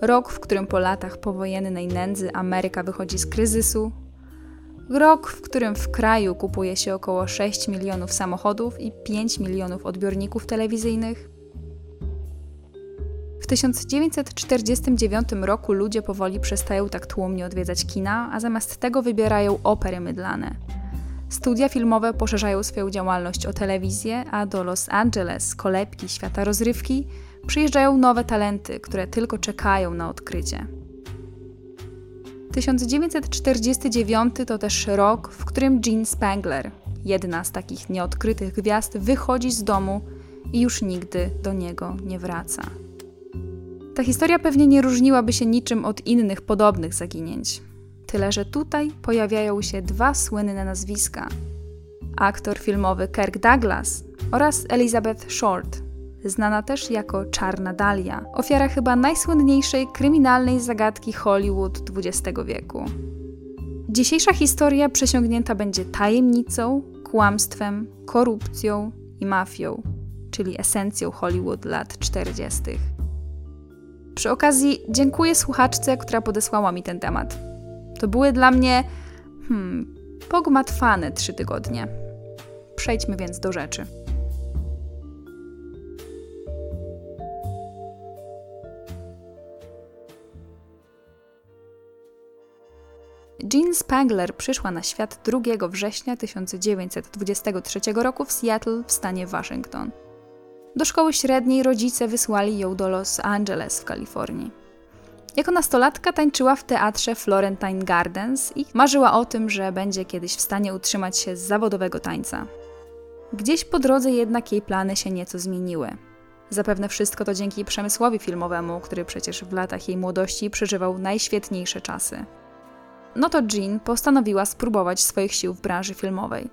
Rok, w którym po latach powojennej nędzy Ameryka wychodzi z kryzysu. Rok, w którym w kraju kupuje się około 6 milionów samochodów i 5 milionów odbiorników telewizyjnych. W 1949 roku ludzie powoli przestają tak tłumnie odwiedzać kina, a zamiast tego wybierają opery mydlane – Studia filmowe poszerzają swoją działalność o telewizję, a do Los Angeles, kolebki świata rozrywki, przyjeżdżają nowe talenty, które tylko czekają na odkrycie. 1949 to też rok, w którym Jean Spangler, jedna z takich nieodkrytych gwiazd, wychodzi z domu i już nigdy do niego nie wraca. Ta historia pewnie nie różniłaby się niczym od innych podobnych zaginięć. Tyle, że tutaj pojawiają się dwa słynne nazwiska: aktor filmowy Kirk Douglas oraz Elizabeth Short, znana też jako Czarna Dalia, ofiara chyba najsłynniejszej kryminalnej zagadki Hollywood XX wieku. Dzisiejsza historia przesiągnięta będzie tajemnicą, kłamstwem, korupcją i mafią, czyli esencją Hollywood lat 40. Przy okazji dziękuję słuchaczce, która podesłała mi ten temat. To były dla mnie hmm, pogmatwane trzy tygodnie. Przejdźmy więc do rzeczy. Jean Spangler przyszła na świat 2 września 1923 roku w Seattle w stanie Waszyngton. Do szkoły średniej rodzice wysłali ją do Los Angeles w Kalifornii. Jako nastolatka tańczyła w teatrze Florentine Gardens i marzyła o tym, że będzie kiedyś w stanie utrzymać się z zawodowego tańca. Gdzieś po drodze jednak jej plany się nieco zmieniły. Zapewne wszystko to dzięki przemysłowi filmowemu, który przecież w latach jej młodości przeżywał najświetniejsze czasy. No to Jean postanowiła spróbować swoich sił w branży filmowej.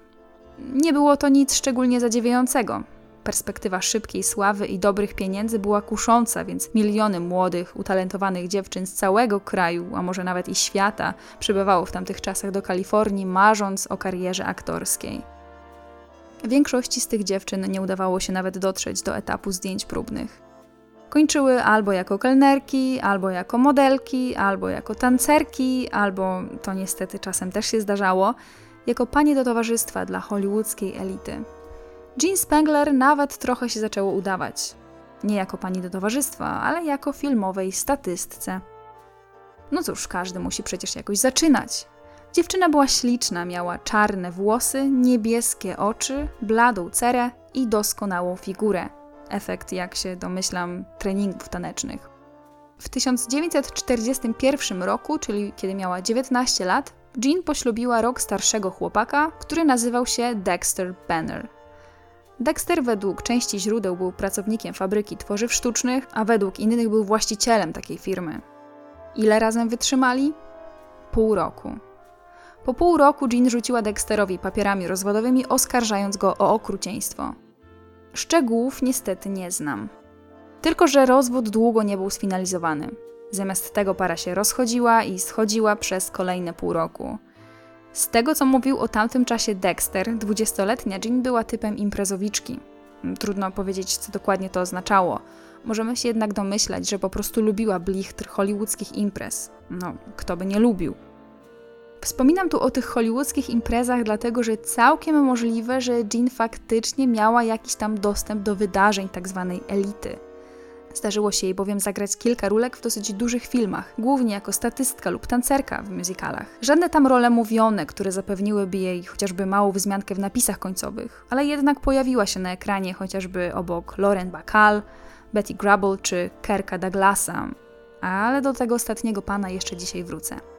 Nie było to nic szczególnie zadziwiającego. Perspektywa szybkiej sławy i dobrych pieniędzy była kusząca, więc miliony młodych, utalentowanych dziewczyn z całego kraju, a może nawet i świata, przybywało w tamtych czasach do Kalifornii, marząc o karierze aktorskiej. Większości z tych dziewczyn nie udawało się nawet dotrzeć do etapu zdjęć próbnych. Kończyły albo jako kelnerki, albo jako modelki, albo jako tancerki, albo, to niestety czasem też się zdarzało, jako panie do towarzystwa dla hollywoodzkiej elity. Jean Spengler nawet trochę się zaczęło udawać. Nie jako pani do towarzystwa, ale jako filmowej statystce. No cóż, każdy musi przecież jakoś zaczynać. Dziewczyna była śliczna, miała czarne włosy, niebieskie oczy, bladą cerę i doskonałą figurę. Efekt, jak się domyślam, treningów tanecznych. W 1941 roku, czyli kiedy miała 19 lat, Jean poślubiła rok starszego chłopaka, który nazywał się Dexter Banner. Dexter według części źródeł był pracownikiem fabryki tworzyw sztucznych, a według innych był właścicielem takiej firmy. Ile razem wytrzymali? Pół roku. Po pół roku Jean rzuciła Dexterowi papierami rozwodowymi, oskarżając go o okrucieństwo. Szczegółów niestety nie znam. Tylko, że rozwód długo nie był sfinalizowany. Zamiast tego para się rozchodziła i schodziła przez kolejne pół roku. Z tego, co mówił o tamtym czasie Dexter, dwudziestoletnia Jean była typem imprezowiczki. Trudno powiedzieć, co dokładnie to oznaczało. Możemy się jednak domyślać, że po prostu lubiła blichtr hollywoodzkich imprez. No, kto by nie lubił. Wspominam tu o tych hollywoodzkich imprezach, dlatego że całkiem możliwe, że Jean faktycznie miała jakiś tam dostęp do wydarzeń tzw. Tak elity. Zdarzyło się jej bowiem zagrać kilka rólek w dosyć dużych filmach, głównie jako statystka lub tancerka w musicalach. Żadne tam role mówione, które zapewniłyby jej chociażby małą wzmiankę w napisach końcowych, ale jednak pojawiła się na ekranie chociażby obok Lauren Bacall, Betty Grable czy Kerka Douglasa. Ale do tego ostatniego pana jeszcze dzisiaj wrócę.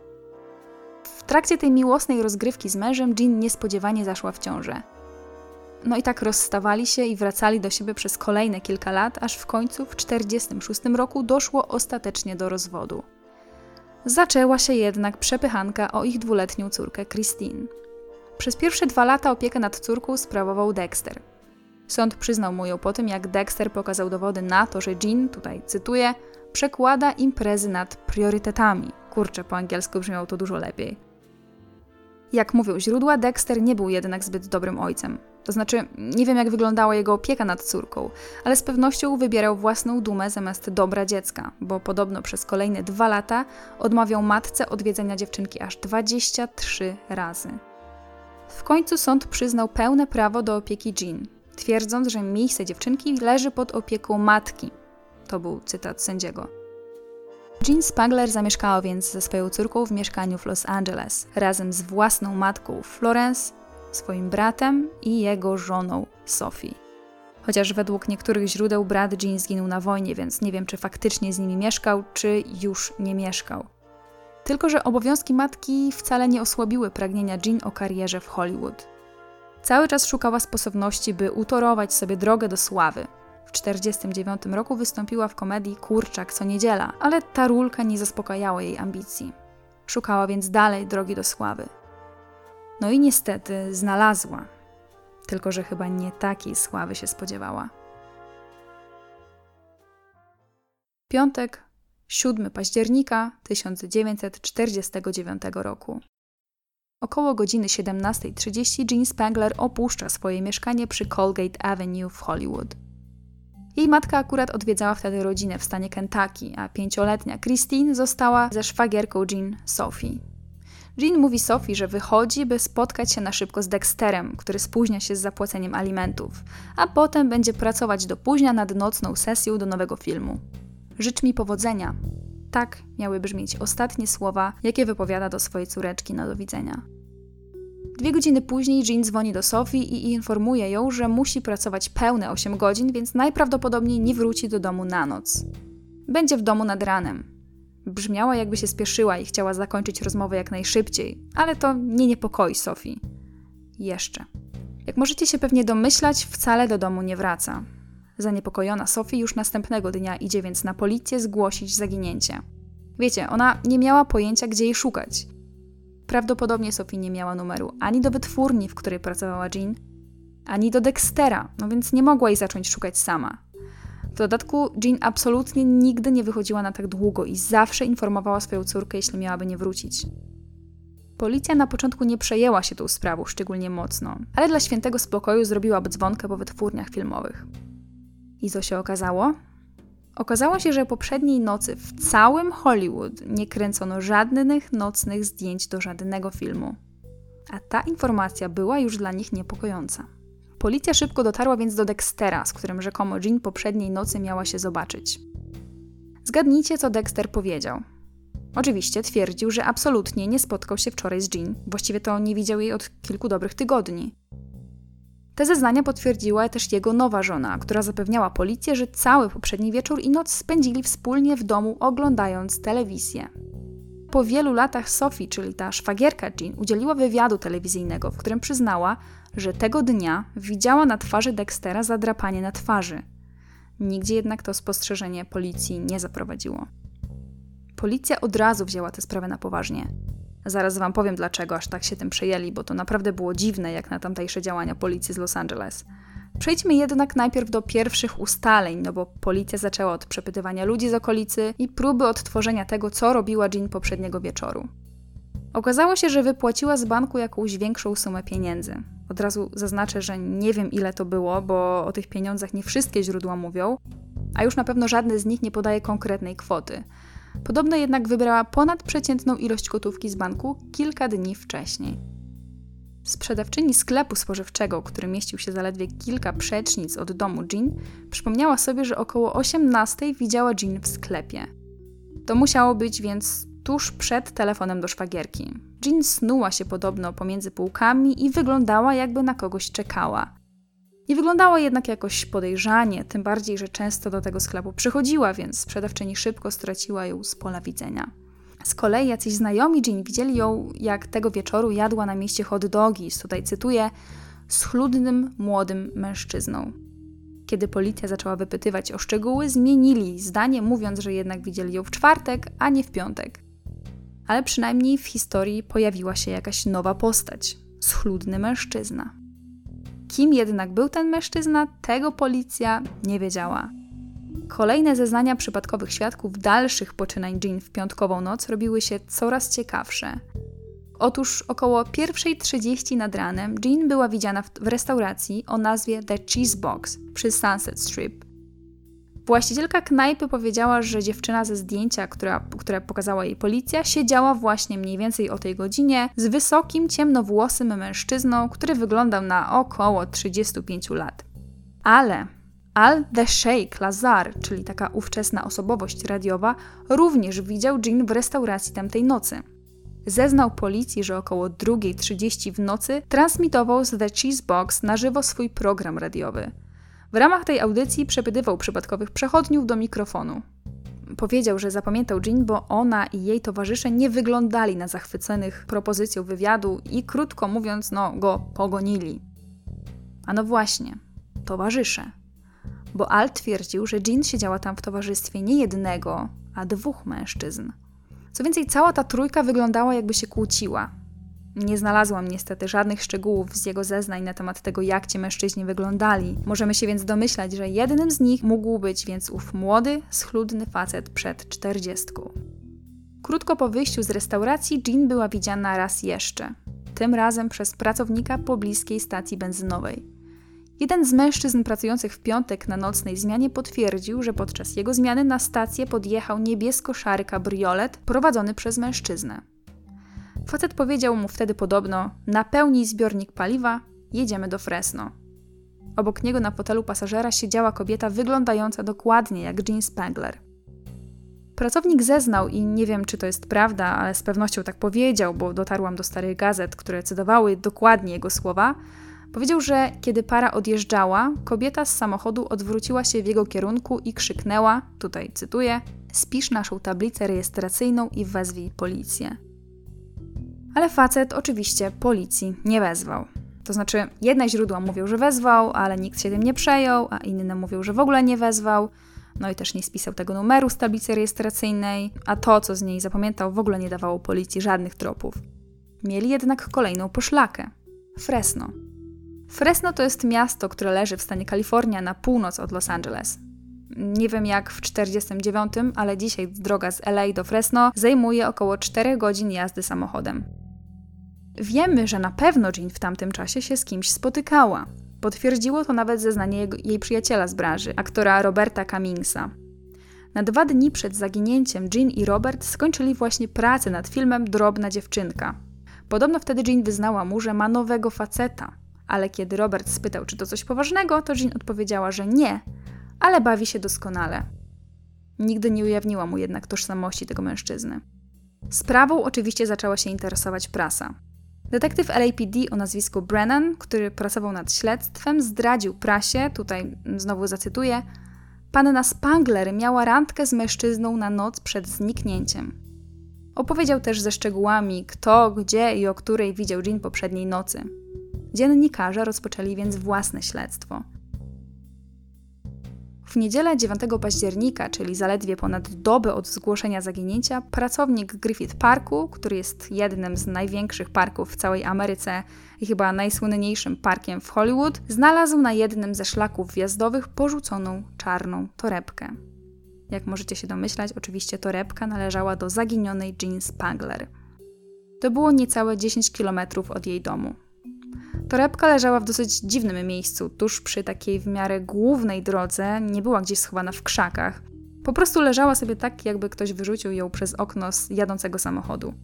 Trakcie tej miłosnej rozgrywki z mężem Jean niespodziewanie zaszła w ciążę. No i tak rozstawali się i wracali do siebie przez kolejne kilka lat, aż w końcu w 1946 roku doszło ostatecznie do rozwodu. Zaczęła się jednak przepychanka o ich dwuletnią córkę Christine. Przez pierwsze dwa lata opiekę nad córką sprawował Dexter. Sąd przyznał mu ją po tym, jak Dexter pokazał dowody na to, że Jean, tutaj cytuję, przekłada imprezy nad priorytetami. Kurczę, po angielsku brzmiało to dużo lepiej. Jak mówią źródła, Dexter nie był jednak zbyt dobrym ojcem. To znaczy, nie wiem jak wyglądała jego opieka nad córką, ale z pewnością wybierał własną dumę zamiast dobra dziecka, bo podobno przez kolejne dwa lata odmawiał matce odwiedzenia dziewczynki aż 23 razy. W końcu sąd przyznał pełne prawo do opieki Jean, twierdząc, że miejsce dziewczynki leży pod opieką matki. To był cytat sędziego. Jean Spangler zamieszkała więc ze swoją córką w mieszkaniu w Los Angeles, razem z własną matką Florence, swoim bratem i jego żoną Sophie. Chociaż według niektórych źródeł brat Jean zginął na wojnie, więc nie wiem, czy faktycznie z nimi mieszkał, czy już nie mieszkał. Tylko, że obowiązki matki wcale nie osłabiły pragnienia Jean o karierze w Hollywood. Cały czas szukała sposobności, by utorować sobie drogę do sławy. W 1949 roku wystąpiła w komedii Kurczak co niedziela, ale ta rulka nie zaspokajała jej ambicji. Szukała więc dalej drogi do sławy. No i niestety znalazła. Tylko, że chyba nie takiej sławy się spodziewała. Piątek, 7 października 1949 roku. Około godziny 17.30 Jean Spangler opuszcza swoje mieszkanie przy Colgate Avenue w Hollywood. Jej matka akurat odwiedzała wtedy rodzinę w stanie Kentucky, a pięcioletnia Christine została ze szwagierką Jean, Sophie. Jean mówi Sophie, że wychodzi, by spotkać się na szybko z Dexterem, który spóźnia się z zapłaceniem alimentów, a potem będzie pracować do późna nad nocną sesją do nowego filmu. Życz mi powodzenia. Tak miały brzmieć ostatnie słowa, jakie wypowiada do swojej córeczki na do widzenia. Dwie godziny później Jean dzwoni do Sophie i informuje ją, że musi pracować pełne 8 godzin, więc najprawdopodobniej nie wróci do domu na noc. Będzie w domu nad ranem. Brzmiała, jakby się spieszyła i chciała zakończyć rozmowę jak najszybciej, ale to nie niepokoi Sophie. Jeszcze. Jak możecie się pewnie domyślać, wcale do domu nie wraca. Zaniepokojona Sophie już następnego dnia idzie więc na policję zgłosić zaginięcie. Wiecie, ona nie miała pojęcia, gdzie jej szukać. Prawdopodobnie Sophie nie miała numeru ani do wytwórni, w której pracowała Jean, ani do Dextera, no więc nie mogła jej zacząć szukać sama. W dodatku Jean absolutnie nigdy nie wychodziła na tak długo i zawsze informowała swoją córkę, jeśli miałaby nie wrócić. Policja na początku nie przejęła się tą sprawą szczególnie mocno, ale dla świętego spokoju zrobiłaby dzwonkę po wytwórniach filmowych. I co się okazało? Okazało się, że poprzedniej nocy w całym Hollywood nie kręcono żadnych nocnych zdjęć do żadnego filmu. A ta informacja była już dla nich niepokojąca. Policja szybko dotarła więc do Dextera, z którym rzekomo Jean poprzedniej nocy miała się zobaczyć. Zgadnijcie, co Dexter powiedział. Oczywiście twierdził, że absolutnie nie spotkał się wczoraj z Jean, właściwie to nie widział jej od kilku dobrych tygodni. Te zeznania potwierdziła też jego nowa żona, która zapewniała policję, że cały poprzedni wieczór i noc spędzili wspólnie w domu oglądając telewizję. Po wielu latach Sophie, czyli ta szwagierka Jean, udzieliła wywiadu telewizyjnego, w którym przyznała, że tego dnia widziała na twarzy Dextera zadrapanie na twarzy. Nigdzie jednak to spostrzeżenie policji nie zaprowadziło. Policja od razu wzięła tę sprawę na poważnie. Zaraz wam powiem dlaczego aż tak się tym przejęli, bo to naprawdę było dziwne jak na tamtejsze działania policji z Los Angeles. Przejdźmy jednak najpierw do pierwszych ustaleń, no bo policja zaczęła od przepytywania ludzi z okolicy i próby odtworzenia tego, co robiła Jean poprzedniego wieczoru. Okazało się, że wypłaciła z banku jakąś większą sumę pieniędzy. Od razu zaznaczę, że nie wiem ile to było, bo o tych pieniądzach nie wszystkie źródła mówią, a już na pewno żadne z nich nie podaje konkretnej kwoty. Podobno jednak wybrała ponadprzeciętną ilość gotówki z banku kilka dni wcześniej. Sprzedawczyni sklepu spożywczego, który mieścił się zaledwie kilka przecznic od domu Jean, przypomniała sobie, że około 18 widziała Jean w sklepie. To musiało być więc tuż przed telefonem do szwagierki. Jean snuła się podobno pomiędzy półkami i wyglądała, jakby na kogoś czekała. Nie wyglądała jednak jakoś podejrzanie, tym bardziej, że często do tego sklepu przychodziła, więc sprzedawczyni szybko straciła ją z pola widzenia. Z kolei jacyś znajomi Jean widzieli ją, jak tego wieczoru jadła na mieście hot dogi. Tutaj cytuję: schludnym, młodym mężczyzną. Kiedy policja zaczęła wypytywać o szczegóły, zmienili zdanie, mówiąc, że jednak widzieli ją w czwartek, a nie w piątek. Ale przynajmniej w historii pojawiła się jakaś nowa postać schludny mężczyzna. Kim jednak był ten mężczyzna, tego policja nie wiedziała. Kolejne zeznania przypadkowych świadków dalszych poczynań Jean w piątkową noc robiły się coraz ciekawsze. Otóż około 1.30 nad ranem Jean była widziana w restauracji o nazwie The Cheese Box przy Sunset Strip. Właścicielka knajpy powiedziała, że dziewczyna ze zdjęcia, która, które pokazała jej policja, siedziała właśnie mniej więcej o tej godzinie z wysokim, ciemnowłosym mężczyzną, który wyglądał na około 35 lat. Ale Al the Sheikh Lazar, czyli taka ówczesna osobowość radiowa, również widział Jean w restauracji tamtej nocy. Zeznał policji, że około 2.30 w nocy transmitował z The Cheese Box na żywo swój program radiowy. W ramach tej audycji przepytywał przypadkowych przechodniów do mikrofonu. Powiedział, że zapamiętał Jean, bo ona i jej towarzysze nie wyglądali na zachwyconych propozycją wywiadu i krótko mówiąc, no, go pogonili. A no właśnie, towarzysze. Bo Al twierdził, że Jean siedziała tam w towarzystwie nie jednego, a dwóch mężczyzn. Co więcej, cała ta trójka wyglądała jakby się kłóciła. Nie znalazłam niestety żadnych szczegółów z jego zeznań na temat tego, jak ci mężczyźni wyglądali. Możemy się więc domyślać, że jednym z nich mógł być więc ów młody, schludny facet przed czterdziestką. Krótko po wyjściu z restauracji Jean była widziana raz jeszcze. Tym razem przez pracownika pobliskiej stacji benzynowej. Jeden z mężczyzn pracujących w piątek na nocnej zmianie potwierdził, że podczas jego zmiany na stację podjechał niebiesko-szary kabriolet prowadzony przez mężczyznę. Facet powiedział mu wtedy podobno: Napełnij zbiornik paliwa, jedziemy do Fresno. Obok niego na fotelu pasażera siedziała kobieta wyglądająca dokładnie jak Jean Spangler. Pracownik zeznał i nie wiem, czy to jest prawda, ale z pewnością tak powiedział, bo dotarłam do starych gazet, które cytowały dokładnie jego słowa. Powiedział, że kiedy para odjeżdżała, kobieta z samochodu odwróciła się w jego kierunku i krzyknęła, tutaj cytuję: Spisz naszą tablicę rejestracyjną i wezwij policję. Ale facet oczywiście policji nie wezwał. To znaczy, jedne źródła mówią, że wezwał, ale nikt się tym nie przejął, a inne mówią, że w ogóle nie wezwał. No i też nie spisał tego numeru z tablicy rejestracyjnej, a to, co z niej zapamiętał, w ogóle nie dawało policji żadnych tropów. Mieli jednak kolejną poszlakę Fresno. Fresno to jest miasto, które leży w stanie Kalifornia na północ od Los Angeles. Nie wiem jak w 49, ale dzisiaj droga z LA do Fresno zajmuje około 4 godzin jazdy samochodem. Wiemy, że na pewno Jean w tamtym czasie się z kimś spotykała. Potwierdziło to nawet zeznanie jego, jej przyjaciela z branży, aktora Roberta Cummingsa. Na dwa dni przed zaginięciem Jean i Robert skończyli właśnie pracę nad filmem Drobna dziewczynka. Podobno wtedy Jean wyznała mu, że ma nowego faceta, ale kiedy Robert spytał, czy to coś poważnego, to Jean odpowiedziała, że nie, ale bawi się doskonale. Nigdy nie ujawniła mu jednak tożsamości tego mężczyzny. Sprawą oczywiście zaczęła się interesować prasa. Detektyw LAPD o nazwisku Brennan, który pracował nad śledztwem, zdradził prasie, tutaj znowu zacytuję, panna Spangler miała randkę z mężczyzną na noc przed zniknięciem. Opowiedział też ze szczegółami, kto, gdzie i o której widział Jean poprzedniej nocy. Dziennikarze rozpoczęli więc własne śledztwo – w niedzielę 9 października, czyli zaledwie ponad dobę od zgłoszenia zaginięcia, pracownik Griffith Parku, który jest jednym z największych parków w całej Ameryce i chyba najsłynniejszym parkiem w Hollywood, znalazł na jednym ze szlaków wjazdowych porzuconą czarną torebkę. Jak możecie się domyślać, oczywiście torebka należała do zaginionej Jean Spangler. To było niecałe 10 km od jej domu. Torebka leżała w dosyć dziwnym miejscu, tuż przy takiej w miarę głównej drodze, nie była gdzieś schowana w krzakach. Po prostu leżała sobie tak, jakby ktoś wyrzucił ją przez okno z jadącego samochodu.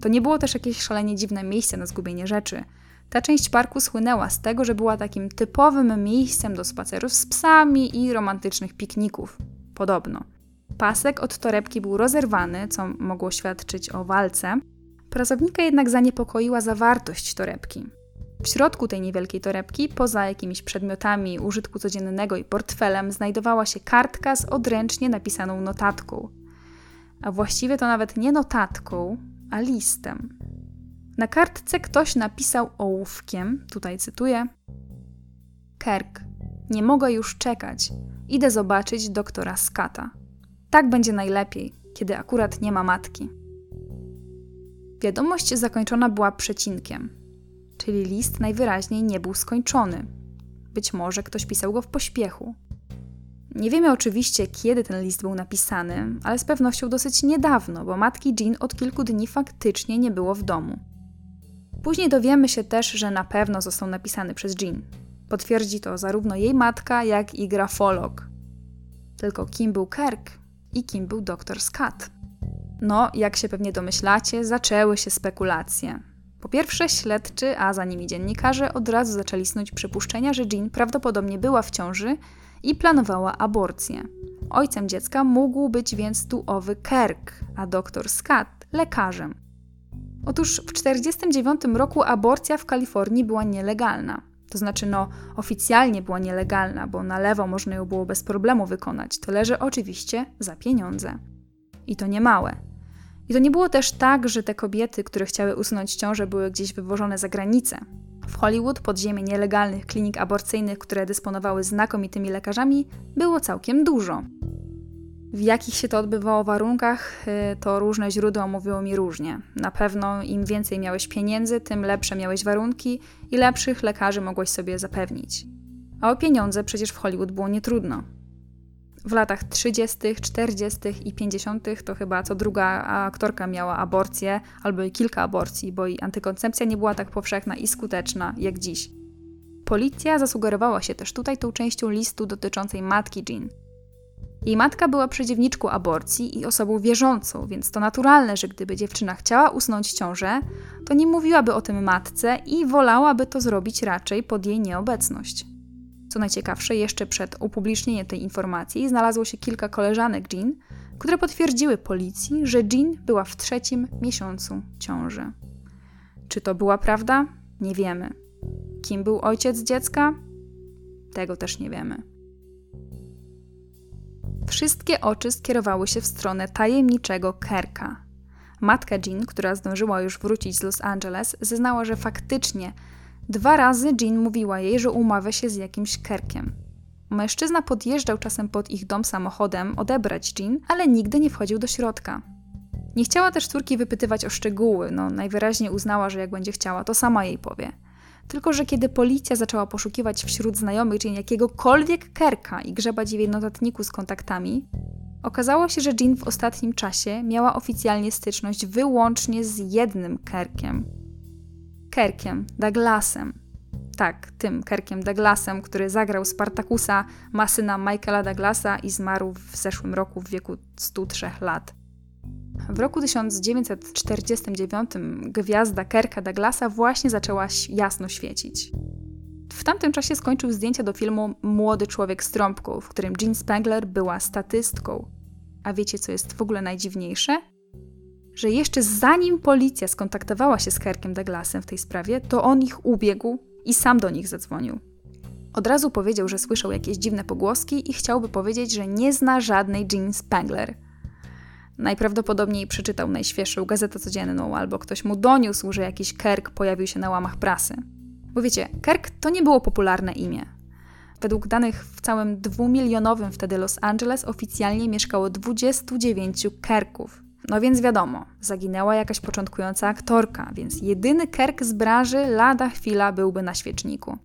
To nie było też jakieś szalenie dziwne miejsce na zgubienie rzeczy. Ta część parku słynęła z tego, że była takim typowym miejscem do spacerów z psami i romantycznych pikników. Podobno. Pasek od torebki był rozerwany, co mogło świadczyć o walce. Pracownika jednak zaniepokoiła zawartość torebki. W środku tej niewielkiej torebki, poza jakimiś przedmiotami użytku codziennego i portfelem, znajdowała się kartka z odręcznie napisaną notatką. A właściwie to nawet nie notatką, a listem. Na kartce ktoś napisał ołówkiem, tutaj cytuję: Kerk, nie mogę już czekać. Idę zobaczyć doktora Skata. Tak będzie najlepiej, kiedy akurat nie ma matki. Wiadomość zakończona była przecinkiem, czyli list najwyraźniej nie był skończony. Być może ktoś pisał go w pośpiechu. Nie wiemy oczywiście, kiedy ten list był napisany, ale z pewnością dosyć niedawno, bo matki Jean od kilku dni faktycznie nie było w domu. Później dowiemy się też, że na pewno został napisany przez Jean. Potwierdzi to zarówno jej matka, jak i grafolog. Tylko kim był Kirk i kim był dr Scott? No, jak się pewnie domyślacie, zaczęły się spekulacje. Po pierwsze, śledczy, a za nimi dziennikarze od razu zaczęli snuć przypuszczenia, że Jean prawdopodobnie była w ciąży i planowała aborcję. Ojcem dziecka mógł być więc tu owy Kirk, a dr Scott lekarzem. Otóż w 1949 roku aborcja w Kalifornii była nielegalna. To znaczy, no, oficjalnie była nielegalna, bo na lewo można ją było bez problemu wykonać. Tyle, że oczywiście za pieniądze. I to nie małe. I to nie było też tak, że te kobiety, które chciały usunąć ciążę, były gdzieś wywożone za granicę. W Hollywood podziemie nielegalnych klinik aborcyjnych, które dysponowały znakomitymi lekarzami, było całkiem dużo. W jakich się to odbywało warunkach, y, to różne źródła mówiły mi różnie. Na pewno im więcej miałeś pieniędzy, tym lepsze miałeś warunki i lepszych lekarzy mogłeś sobie zapewnić. A o pieniądze przecież w Hollywood było nietrudno. W latach 30., 40. i 50. to chyba co druga aktorka miała aborcję albo kilka aborcji, bo i antykoncepcja nie była tak powszechna i skuteczna jak dziś. Policja zasugerowała się też tutaj tą częścią listu dotyczącej matki Jean – jej matka była przeciwniczką aborcji i osobą wierzącą, więc to naturalne, że gdyby dziewczyna chciała usnąć ciążę, to nie mówiłaby o tym matce i wolałaby to zrobić raczej pod jej nieobecność. Co najciekawsze, jeszcze przed upublicznieniem tej informacji znalazło się kilka koleżanek Jean, które potwierdziły policji, że Jean była w trzecim miesiącu ciąży. Czy to była prawda? Nie wiemy. Kim był ojciec dziecka? Tego też nie wiemy. Wszystkie oczy skierowały się w stronę tajemniczego Kerka. Matka Jean, która zdążyła już wrócić z Los Angeles, zeznała, że faktycznie dwa razy Jean mówiła jej, że umawia się z jakimś Kerkiem. Mężczyzna podjeżdżał czasem pod ich dom samochodem odebrać Jean, ale nigdy nie wchodził do środka. Nie chciała też córki wypytywać o szczegóły, no najwyraźniej uznała, że jak będzie chciała, to sama jej powie. Tylko, że kiedy policja zaczęła poszukiwać wśród znajomych Jean jakiegokolwiek kerka i grzebać w notatniku z kontaktami, okazało się, że Jean w ostatnim czasie miała oficjalnie styczność wyłącznie z jednym kerkiem. Kerkiem Douglasem. Tak, tym Kerkiem Douglasem, który zagrał Spartakusa, masyna Michaela Douglasa i zmarł w zeszłym roku w wieku 103 lat. W roku 1949 gwiazda Kerka Douglasa właśnie zaczęła jasno świecić. W tamtym czasie skończył zdjęcia do filmu Młody człowiek z trąbką, w którym Jean Spangler była statystką. A wiecie, co jest w ogóle najdziwniejsze? Że jeszcze zanim policja skontaktowała się z Kerkiem Douglasem w tej sprawie, to on ich ubiegł i sam do nich zadzwonił. Od razu powiedział, że słyszał jakieś dziwne pogłoski i chciałby powiedzieć, że nie zna żadnej Jean Spangler – Najprawdopodobniej przeczytał najświeższą gazetę codzienną, albo ktoś mu doniósł, że jakiś Kerk pojawił się na łamach prasy. Bo wiecie, Kerk to nie było popularne imię. Według danych w całym dwumilionowym wtedy Los Angeles oficjalnie mieszkało 29 Kerków. No więc wiadomo, zaginęła jakaś początkująca aktorka, więc jedyny Kerk z branży lada chwila byłby na świeczniku.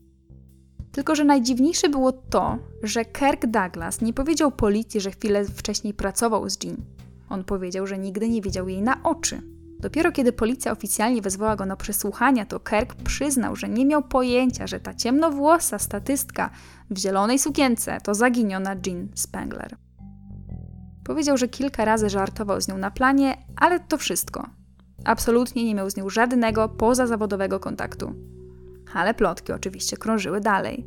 Tylko, że najdziwniejsze było to, że Kirk Douglas nie powiedział policji, że chwilę wcześniej pracował z Jean. On powiedział, że nigdy nie widział jej na oczy. Dopiero kiedy policja oficjalnie wezwała go na przesłuchania, to Kirk przyznał, że nie miał pojęcia, że ta ciemnowłosa statystka w zielonej sukience to zaginiona Jean Spangler. Powiedział, że kilka razy żartował z nią na planie, ale to wszystko. Absolutnie nie miał z nią żadnego pozazawodowego kontaktu. Ale plotki oczywiście krążyły dalej.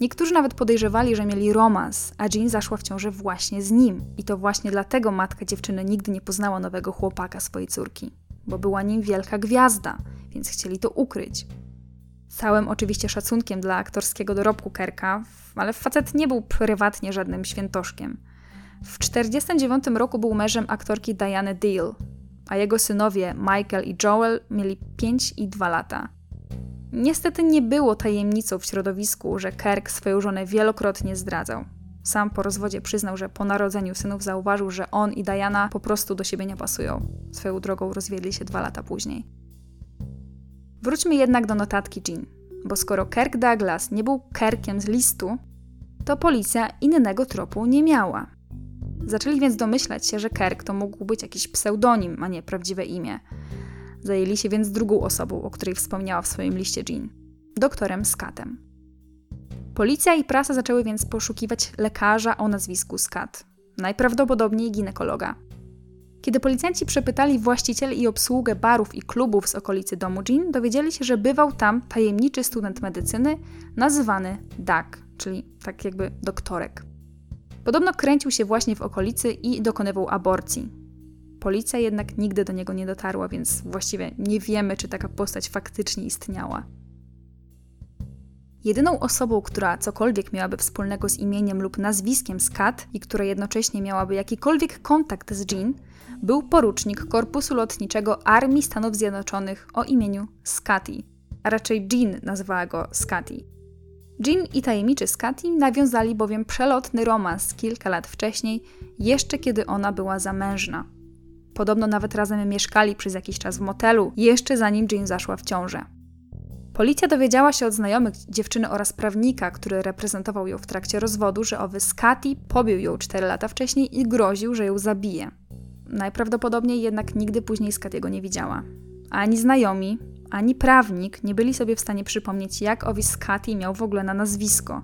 Niektórzy nawet podejrzewali, że mieli romans, a Jean zaszła w ciąży właśnie z nim. I to właśnie dlatego matka dziewczyny nigdy nie poznała nowego chłopaka swojej córki, bo była nim wielka gwiazda, więc chcieli to ukryć. Całym oczywiście szacunkiem dla aktorskiego dorobku Kerka, ale facet nie był prywatnie żadnym świętoszkiem. W 1949 roku był mężem aktorki Diany Deal. a jego synowie Michael i Joel mieli 5 i 2 lata. Niestety nie było tajemnicą w środowisku, że Kirk swoją żonę wielokrotnie zdradzał. Sam po rozwodzie przyznał, że po narodzeniu synów zauważył, że on i Diana po prostu do siebie nie pasują. Swoją drogą rozwiedli się dwa lata później. Wróćmy jednak do notatki Jean, bo skoro Kirk Douglas nie był Kirkiem z listu, to policja innego tropu nie miała. Zaczęli więc domyślać się, że Kirk to mógł być jakiś pseudonim, a nie prawdziwe imię. Zajęli się więc drugą osobą, o której wspomniała w swoim liście Jean doktorem Scattem. Policja i prasa zaczęły więc poszukiwać lekarza o nazwisku Scat, najprawdopodobniej ginekologa. Kiedy policjanci przepytali właścicieli i obsługę barów i klubów z okolicy domu Jean, dowiedzieli się, że bywał tam tajemniczy student medycyny nazywany Doug, czyli tak jakby doktorek. Podobno kręcił się właśnie w okolicy i dokonywał aborcji. Policja jednak nigdy do niego nie dotarła, więc właściwie nie wiemy, czy taka postać faktycznie istniała. Jedyną osobą, która cokolwiek miałaby wspólnego z imieniem lub nazwiskiem Skat i która jednocześnie miałaby jakikolwiek kontakt z Jean, był porucznik Korpusu Lotniczego Armii Stanów Zjednoczonych o imieniu Scotty, a raczej Jean nazwała go Scotty. Jean i tajemniczy Scotty nawiązali bowiem przelotny romans kilka lat wcześniej, jeszcze kiedy ona była zamężna. Podobno nawet razem mieszkali przez jakiś czas w motelu, jeszcze zanim Jean zaszła w ciążę. Policja dowiedziała się od znajomych dziewczyny oraz prawnika, który reprezentował ją w trakcie rozwodu, że owy Scotty pobił ją 4 lata wcześniej i groził, że ją zabije. Najprawdopodobniej jednak nigdy później Scottiego nie widziała. Ani znajomi, ani prawnik nie byli sobie w stanie przypomnieć, jak owi Scotty miał w ogóle na nazwisko.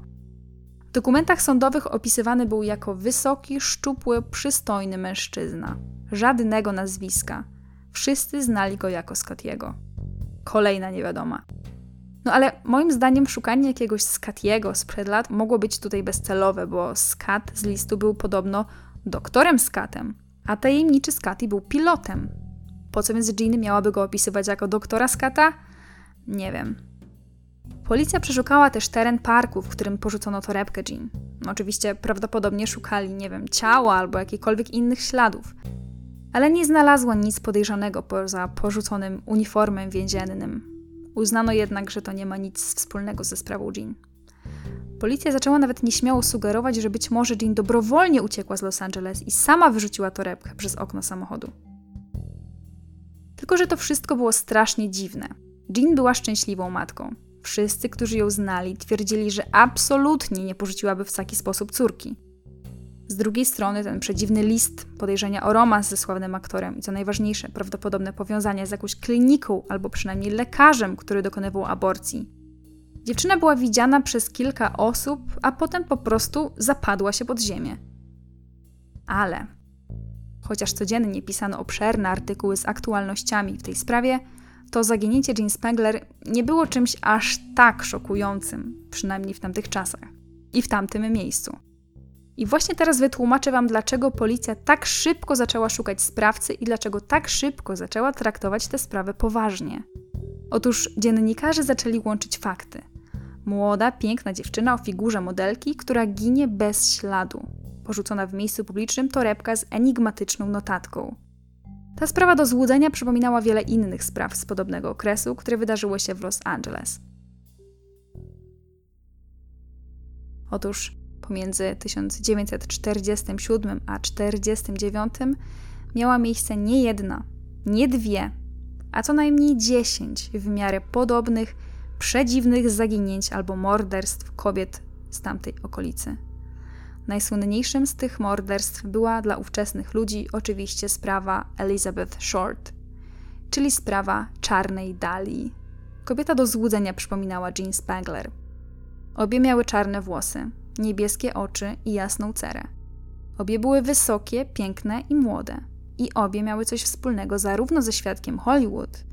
W dokumentach sądowych opisywany był jako wysoki, szczupły, przystojny mężczyzna. Żadnego nazwiska. Wszyscy znali go jako Scottiego. Kolejna niewiadoma. No ale moim zdaniem szukanie jakiegoś Skatiego sprzed lat mogło być tutaj bezcelowe, bo Skat z listu był podobno doktorem Skatem, a tajemniczy Skati był pilotem. Po co więc Jean miałaby go opisywać jako doktora Skata? Nie wiem. Policja przeszukała też teren parku, w którym porzucono torebkę Jean. Oczywiście prawdopodobnie szukali, nie wiem, ciała albo jakichkolwiek innych śladów. Ale nie znalazła nic podejrzanego poza porzuconym uniformem więziennym, Uznano jednak, że to nie ma nic wspólnego ze sprawą Jean. Policja zaczęła nawet nieśmiało sugerować, że być może Jean dobrowolnie uciekła z Los Angeles i sama wyrzuciła torebkę przez okno samochodu. Tylko, że to wszystko było strasznie dziwne. Jean była szczęśliwą matką. Wszyscy, którzy ją znali, twierdzili, że absolutnie nie porzuciłaby w taki sposób córki. Z drugiej strony ten przedziwny list, podejrzenia o romans ze sławnym aktorem i co najważniejsze, prawdopodobne powiązanie z jakąś kliniką albo przynajmniej lekarzem, który dokonywał aborcji. Dziewczyna była widziana przez kilka osób, a potem po prostu zapadła się pod ziemię. Ale, chociaż codziennie pisano obszerne artykuły z aktualnościami w tej sprawie, to zaginięcie Jean Spengler nie było czymś aż tak szokującym, przynajmniej w tamtych czasach i w tamtym miejscu. I właśnie teraz wytłumaczę Wam, dlaczego policja tak szybko zaczęła szukać sprawcy i dlaczego tak szybko zaczęła traktować tę sprawę poważnie. Otóż dziennikarze zaczęli łączyć fakty. Młoda, piękna dziewczyna o figurze modelki, która ginie bez śladu. Porzucona w miejscu publicznym torebka z enigmatyczną notatką. Ta sprawa do złudzenia przypominała wiele innych spraw z podobnego okresu, które wydarzyły się w Los Angeles. Otóż pomiędzy 1947 a 1949 miała miejsce nie jedna, nie dwie, a co najmniej dziesięć w miarę podobnych, przedziwnych zaginięć albo morderstw kobiet z tamtej okolicy. Najsłynniejszym z tych morderstw była dla ówczesnych ludzi oczywiście sprawa Elizabeth Short, czyli sprawa czarnej Dali. Kobieta do złudzenia przypominała Jean Spangler. Obie miały czarne włosy, niebieskie oczy i jasną cerę. Obie były wysokie, piękne i młode. I obie miały coś wspólnego zarówno ze świadkiem Hollywood,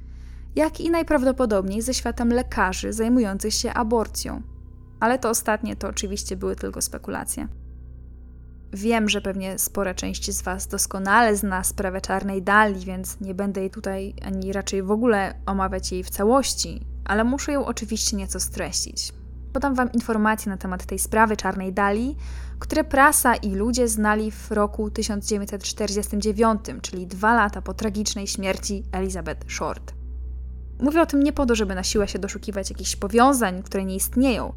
jak i najprawdopodobniej ze światem lekarzy zajmujących się aborcją. Ale to ostatnie to oczywiście były tylko spekulacje. Wiem, że pewnie spora część z Was doskonale zna sprawę czarnej dali, więc nie będę jej tutaj ani raczej w ogóle omawiać jej w całości, ale muszę ją oczywiście nieco streścić. podam Wam informacje na temat tej sprawy czarnej Dali, które prasa i ludzie znali w roku 1949, czyli dwa lata po tragicznej śmierci Elizabeth Short. Mówię o tym nie po to, żeby na siłę się doszukiwać jakichś powiązań, które nie istnieją.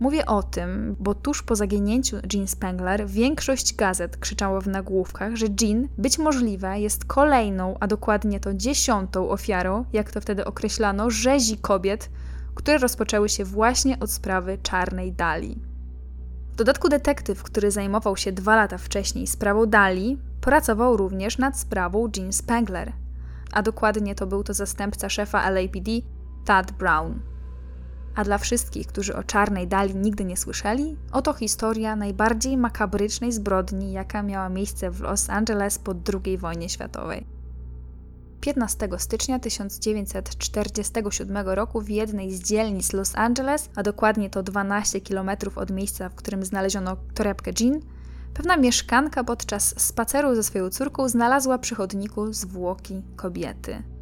Mówię o tym, bo tuż po zaginięciu Jean Spengler większość gazet krzyczało w nagłówkach, że Jean być możliwe jest kolejną, a dokładnie to dziesiątą ofiarą, jak to wtedy określano, rzezi kobiet, które rozpoczęły się właśnie od sprawy czarnej Dali. W dodatku detektyw, który zajmował się dwa lata wcześniej sprawą Dali, pracował również nad sprawą Jean Spengler, a dokładnie to był to zastępca szefa LAPD, Tad Brown. A dla wszystkich, którzy o czarnej Dali nigdy nie słyszeli, oto historia najbardziej makabrycznej zbrodni, jaka miała miejsce w Los Angeles po II wojnie światowej. 15 stycznia 1947 roku w jednej z dzielnic Los Angeles, a dokładnie to 12 km od miejsca, w którym znaleziono torebkę Jean, pewna mieszkanka podczas spaceru ze swoją córką znalazła przy chodniku zwłoki kobiety.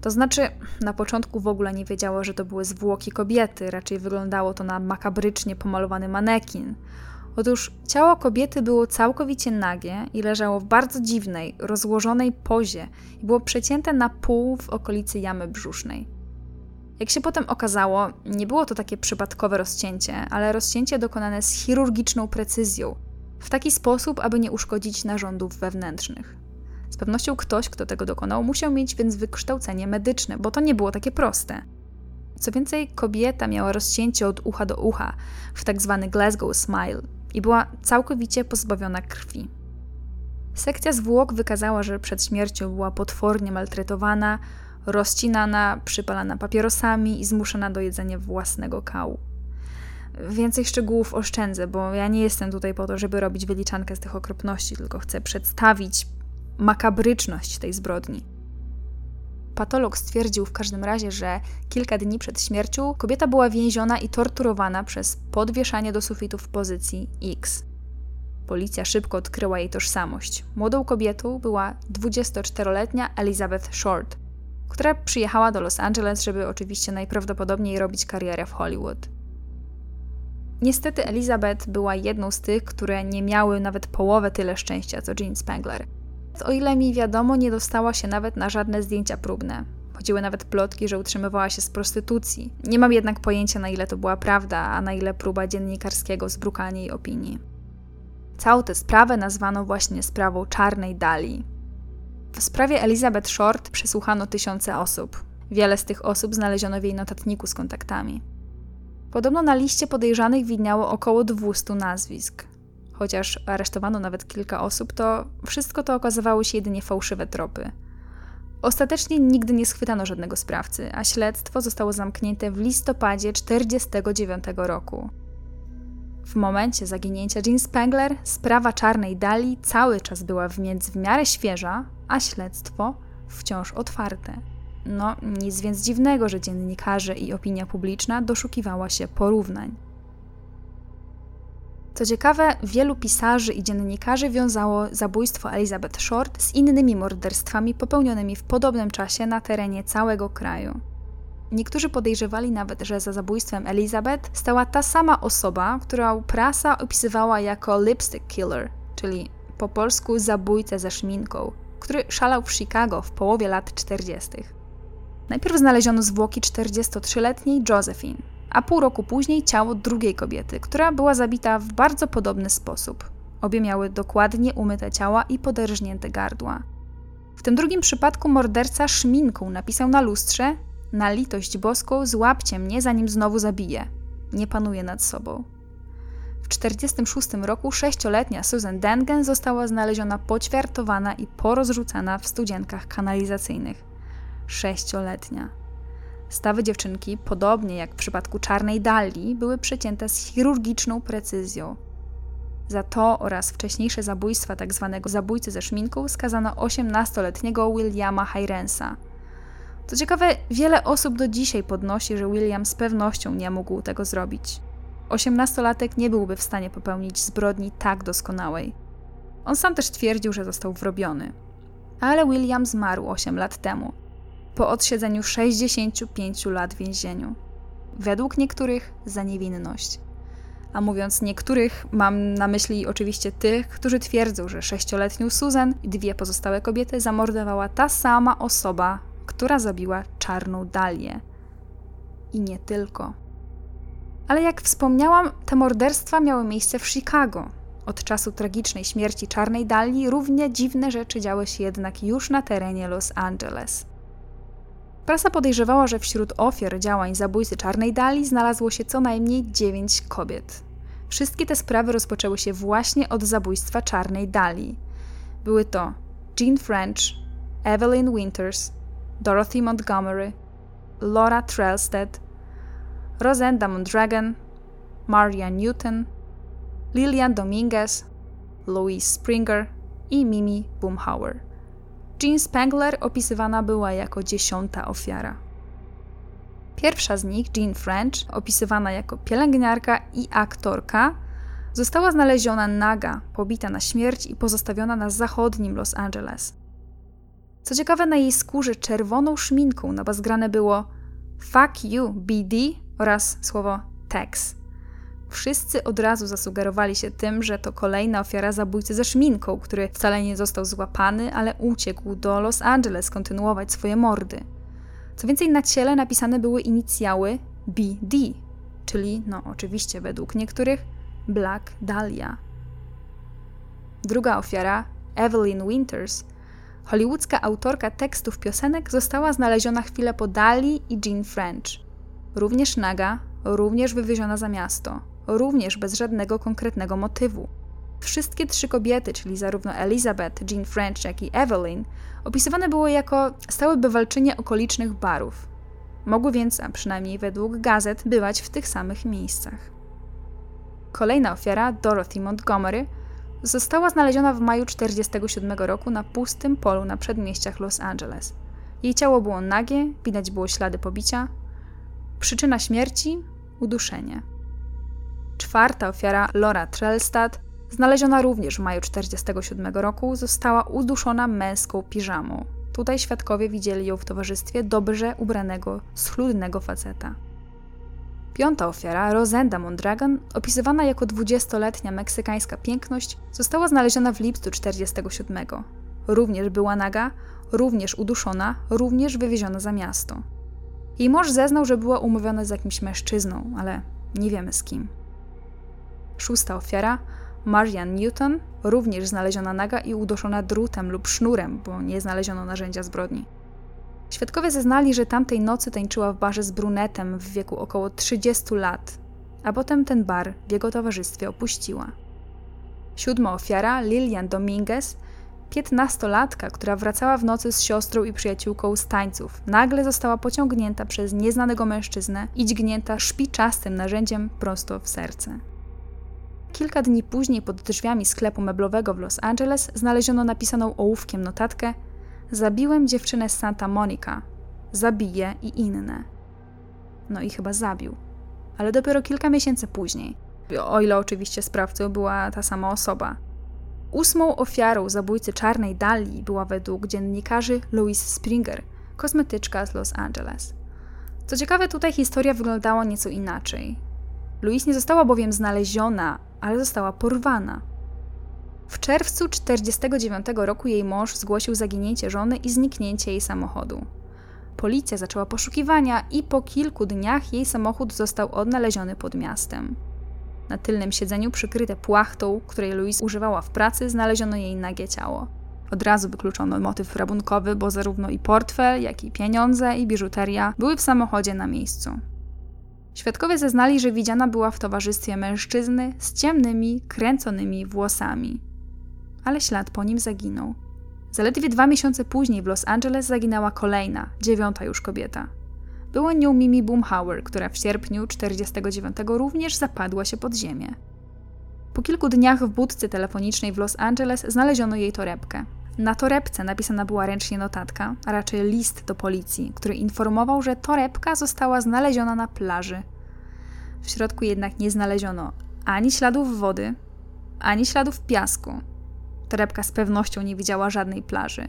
To znaczy, na początku w ogóle nie wiedziała, że to były zwłoki kobiety, raczej wyglądało to na makabrycznie pomalowany manekin. Otóż ciało kobiety było całkowicie nagie i leżało w bardzo dziwnej, rozłożonej pozie i było przecięte na pół w okolicy jamy brzusznej. Jak się potem okazało, nie było to takie przypadkowe rozcięcie, ale rozcięcie dokonane z chirurgiczną precyzją, w taki sposób, aby nie uszkodzić narządów wewnętrznych. Z pewnością ktoś, kto tego dokonał, musiał mieć więc wykształcenie medyczne, bo to nie było takie proste. Co więcej, kobieta miała rozcięcie od ucha do ucha, w tak zwany Glasgow Smile, i była całkowicie pozbawiona krwi. Sekcja zwłok wykazała, że przed śmiercią była potwornie maltretowana, rozcinana, przypalana papierosami i zmuszona do jedzenia własnego kału. Więcej szczegółów oszczędzę, bo ja nie jestem tutaj po to, żeby robić wyliczankę z tych okropności, tylko chcę przedstawić makabryczność tej zbrodni. Patolog stwierdził w każdym razie, że kilka dni przed śmiercią kobieta była więziona i torturowana przez podwieszanie do sufitu w pozycji X. Policja szybko odkryła jej tożsamość. Młodą kobietą była 24-letnia Elizabeth Short, która przyjechała do Los Angeles, żeby oczywiście najprawdopodobniej robić karierę w Hollywood. Niestety Elizabeth była jedną z tych, które nie miały nawet połowę tyle szczęścia co Jean Spengler – o ile mi wiadomo, nie dostała się nawet na żadne zdjęcia próbne. Chodziły nawet plotki, że utrzymywała się z prostytucji. Nie mam jednak pojęcia, na ile to była prawda, a na ile próba dziennikarskiego zbrukania jej opinii. Całą tę sprawę nazwano właśnie sprawą czarnej Dali. W sprawie Elizabeth Short przesłuchano tysiące osób. Wiele z tych osób znaleziono w jej notatniku z kontaktami. Podobno na liście podejrzanych widniało około 200 nazwisk chociaż aresztowano nawet kilka osób, to wszystko to okazywały się jedynie fałszywe tropy. Ostatecznie nigdy nie schwytano żadnego sprawcy, a śledztwo zostało zamknięte w listopadzie 1949 roku. W momencie zaginięcia Jean Spengler sprawa czarnej Dali cały czas była więc w miarę świeża, a śledztwo wciąż otwarte. No, nic więc dziwnego, że dziennikarze i opinia publiczna doszukiwała się porównań. Co ciekawe, wielu pisarzy i dziennikarzy wiązało zabójstwo Elizabeth Short z innymi morderstwami popełnionymi w podobnym czasie na terenie całego kraju. Niektórzy podejrzewali nawet, że za zabójstwem Elizabeth stała ta sama osoba, którą prasa opisywała jako lipstick killer, czyli po polsku zabójcę ze szminką, który szalał w Chicago w połowie lat 40. Najpierw znaleziono zwłoki 43-letniej Josephine, a pół roku później ciało drugiej kobiety, która była zabita w bardzo podobny sposób. Obie miały dokładnie umyte ciała i poderżnięte gardła. W tym drugim przypadku morderca szminką napisał na lustrze: Na litość boską, złapcie mnie, zanim znowu zabiję. Nie panuje nad sobą. W 1946 roku sześcioletnia Susan Dengen została znaleziona poćwiartowana i porozrzucana w studzienkach kanalizacyjnych. Sześcioletnia. Stawy dziewczynki, podobnie jak w przypadku czarnej Dali, były przecięte z chirurgiczną precyzją. Za to oraz wcześniejsze zabójstwa tzw. Tak zabójcy ze szminką skazano 18-letniego Williama Hyrensa. Co ciekawe, wiele osób do dzisiaj podnosi, że William z pewnością nie mógł tego zrobić. 18-latek nie byłby w stanie popełnić zbrodni tak doskonałej. On sam też twierdził, że został wrobiony. Ale William zmarł 8 lat temu – po odsiedzeniu 65 lat w więzieniu. według niektórych za niewinność. A mówiąc niektórych, mam na myśli oczywiście tych, którzy twierdzą, że sześcioletnią Susan i dwie pozostałe kobiety zamordowała ta sama osoba, która zabiła czarną Dalię. I nie tylko. Ale jak wspomniałam, te morderstwa miały miejsce w Chicago. Od czasu tragicznej śmierci czarnej Dali równie dziwne rzeczy działy się jednak już na terenie Los Angeles. Prasa podejrzewała, że wśród ofiar działań zabójcy czarnej Dali znalazło się co najmniej dziewięć kobiet. Wszystkie te sprawy rozpoczęły się właśnie od zabójstwa czarnej Dali. Były to Jean French, Evelyn Winters, Dorothy Montgomery, Laura Trelstead, Rosenda Mondragon, Maria Newton, Lillian Dominguez, Louise Springer i Mimi Boomhauer. Jean Spangler opisywana była jako dziesiąta ofiara. Pierwsza z nich, Jean French, opisywana jako pielęgniarka i aktorka, została znaleziona naga, pobita na śmierć i pozostawiona na zachodnim Los Angeles. Co ciekawe, na jej skórze czerwoną szminką nabazgrane było Fuck you, BD oraz słowo Tex. Wszyscy od razu zasugerowali się tym, że to kolejna ofiara zabójcy ze szminką, który wcale nie został złapany, ale uciekł do Los Angeles kontynuować swoje mordy. Co więcej, na ciele napisane były inicjały BD, czyli, no oczywiście według niektórych, Black Dahlia. Druga ofiara, Evelyn Winters, hollywoodzka autorka tekstów piosenek, została znaleziona chwilę po Dali i Jean French. Również naga, również wywieziona za miasto również bez żadnego konkretnego motywu. Wszystkie trzy kobiety, czyli zarówno Elizabeth, Jean French, jak i Evelyn, opisywane były jako stałe bywalczynie okolicznych barów. Mogły więc, a przynajmniej według gazet, bywać w tych samych miejscach. Kolejna ofiara, Dorothy Montgomery, została znaleziona w maju 1947 roku na pustym polu na przedmieściach Los Angeles. Jej ciało było nagie, widać było ślady pobicia. Przyczyna śmierci uduszenie. Czwarta ofiara, Laura Trelstad, znaleziona również w maju 1947 roku, została uduszona męską piżamą. Tutaj świadkowie widzieli ją w towarzystwie dobrze ubranego, schludnego faceta. Piąta ofiara, Rosenda Mondragon, opisywana jako dwudziestoletnia meksykańska piękność, została znaleziona w lipcu 1947. Również była naga, również uduszona, również wywieziona za miasto. Jej mąż zeznał, że była umówiona z jakimś mężczyzną, ale nie wiemy z kim. Szósta ofiara, Marian Newton, również znaleziona naga i uduszona drutem lub sznurem, bo nie znaleziono narzędzia zbrodni. Świadkowie zeznali, że tamtej nocy tańczyła w barze z brunetem w wieku około 30 lat, a potem ten bar w jego towarzystwie opuściła. Siódma ofiara, Lilian Dominguez, piętnastolatka, która wracała w nocy z siostrą i przyjaciółką z tańców, nagle została pociągnięta przez nieznanego mężczyznę i dźgnięta szpiczastym narzędziem prosto w serce. Kilka dni później pod drzwiami sklepu meblowego w Los Angeles znaleziono napisaną ołówkiem notatkę Zabiłem dziewczynę z Santa Monica. Zabiję i inne. No i chyba zabił. Ale dopiero kilka miesięcy później. O ile oczywiście sprawcą była ta sama osoba. Ósmą ofiarą zabójcy czarnej Dali była według dziennikarzy Louise Springer, kosmetyczka z Los Angeles. Co ciekawe, tutaj historia wyglądała nieco inaczej. Louise nie została bowiem znaleziona, ale została porwana. W czerwcu 1949 roku jej mąż zgłosił zaginięcie żony i zniknięcie jej samochodu. Policja zaczęła poszukiwania i po kilku dniach jej samochód został odnaleziony pod miastem. Na tylnym siedzeniu, przykryte płachtą, której Louise używała w pracy, znaleziono jej nagie ciało. Od razu wykluczono motyw rabunkowy, bo zarówno i portfel, jak i pieniądze i biżuteria były w samochodzie na miejscu. Świadkowie zeznali, że widziana była w towarzystwie mężczyzny z ciemnymi, kręconymi włosami. Ale ślad po nim zaginął. Zaledwie dwa miesiące później w Los Angeles zaginęła kolejna, dziewiąta już kobieta. Była nią Mimi Boomhauer, która w sierpniu 1949 również zapadła się pod ziemię. Po kilku dniach w budce telefonicznej w Los Angeles znaleziono jej torebkę. Na torebce napisana była ręcznie notatka, a raczej list do policji, który informował, że torebka została znaleziona na plaży. W środku jednak nie znaleziono ani śladów wody, ani śladów piasku. Torebka z pewnością nie widziała żadnej plaży.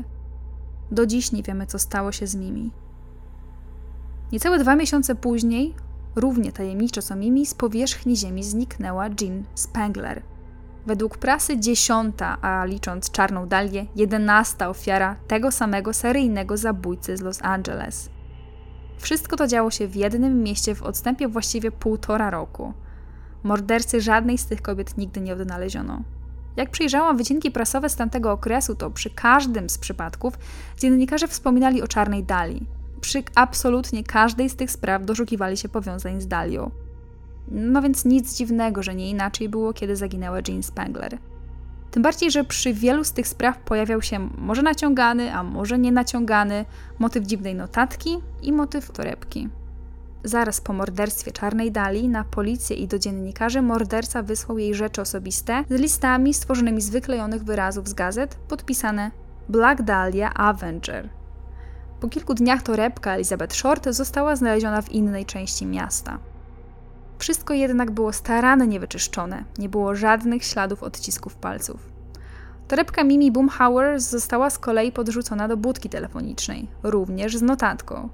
Do dziś nie wiemy, co stało się z Mimi. Niecałe dwa miesiące później Równie tajemniczo co Mimi z powierzchni ziemi zniknęła Jean Spangler. Według prasy dziesiąta, a licząc czarną dalię, jedenasta ofiara tego samego seryjnego zabójcy z Los Angeles. Wszystko to działo się w jednym mieście w odstępie właściwie półtora roku. Mordercy żadnej z tych kobiet nigdy nie odnaleziono. Jak przyjrzałam wycinki prasowe z tamtego okresu, to przy każdym z przypadków dziennikarze wspominali o czarnej Dali. Przy absolutnie każdej z tych spraw doszukiwali się powiązań z Dalią. No więc nic dziwnego, że nie inaczej było, kiedy zaginęła Jean Spangler. Tym bardziej, że przy wielu z tych spraw pojawiał się może naciągany, a może nie naciągany motyw dziwnej notatki i motyw torebki. Zaraz po morderstwie Czarnej Dali na policję i do dziennikarzy morderca wysłał jej rzeczy osobiste z listami stworzonymi z wyklejonych wyrazów z gazet, podpisane Black Dahlia Avenger. Po kilku dniach torebka Elizabeth Short została znaleziona w innej części miasta. Wszystko jednak było starannie wyczyszczone, nie było żadnych śladów odcisków palców. Torebka Mimi Boomhauer została z kolei podrzucona do budki telefonicznej, również z notatką.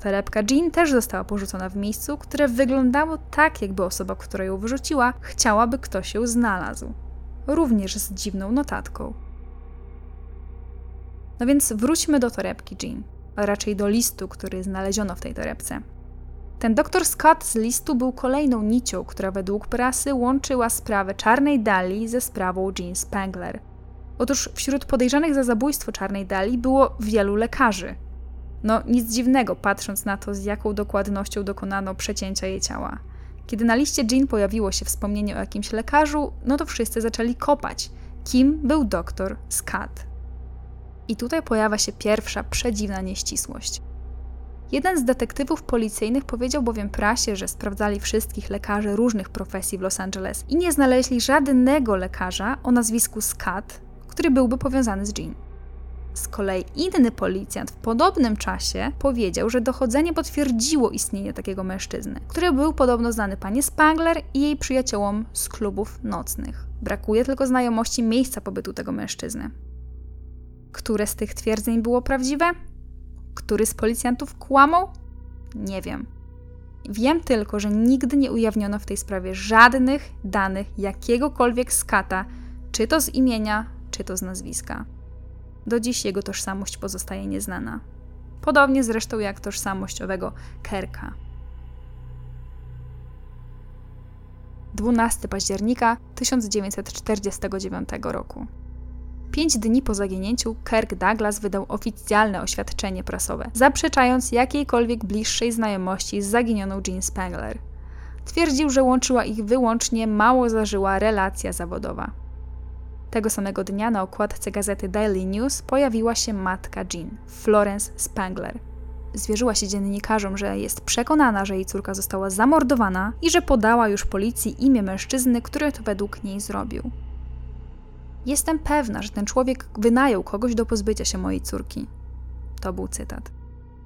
Torebka Jean też została porzucona w miejscu, które wyglądało tak, jakby osoba, która ją wyrzuciła, chciała, by ktoś ją znalazł. Również z dziwną notatką. No więc wróćmy do torebki Jean, a raczej do listu, który znaleziono w tej torebce. Ten doktor Scott z listu był kolejną nicią, która według prasy łączyła sprawę Czarnej Dali ze sprawą Jean Spangler. Otóż wśród podejrzanych za zabójstwo Czarnej Dali było wielu lekarzy. No nic dziwnego, patrząc na to, z jaką dokładnością dokonano przecięcia jej ciała. Kiedy na liście Jean pojawiło się wspomnienie o jakimś lekarzu, no to wszyscy zaczęli kopać. Kim był doktor Scott? I tutaj pojawia się pierwsza przedziwna nieścisłość. Jeden z detektywów policyjnych powiedział bowiem prasie, że sprawdzali wszystkich lekarzy różnych profesji w Los Angeles i nie znaleźli żadnego lekarza o nazwisku Scott, który byłby powiązany z Jean. Z kolei inny policjant w podobnym czasie powiedział, że dochodzenie potwierdziło istnienie takiego mężczyzny, który był podobno znany pani Spangler i jej przyjaciołom z klubów nocnych. Brakuje tylko znajomości miejsca pobytu tego mężczyzny. Które z tych twierdzeń było prawdziwe? Który z policjantów kłamał? Nie wiem. Wiem tylko, że nigdy nie ujawniono w tej sprawie żadnych danych jakiegokolwiek skata, czy to z imienia, czy to z nazwiska. Do dziś jego tożsamość pozostaje nieznana. Podobnie zresztą jak tożsamość owego Kerka. 12 października 1949 roku. Pięć dni po zaginięciu Kirk Douglas wydał oficjalne oświadczenie prasowe, zaprzeczając jakiejkolwiek bliższej znajomości z zaginioną Jean Spangler. Twierdził, że łączyła ich wyłącznie mało zażyła relacja zawodowa. Tego samego dnia na okładce gazety Daily News pojawiła się matka Jean, Florence Spangler. Zwierzyła się dziennikarzom, że jest przekonana, że jej córka została zamordowana i że podała już policji imię mężczyzny, który to według niej zrobił. Jestem pewna, że ten człowiek wynajął kogoś do pozbycia się mojej córki. To był cytat.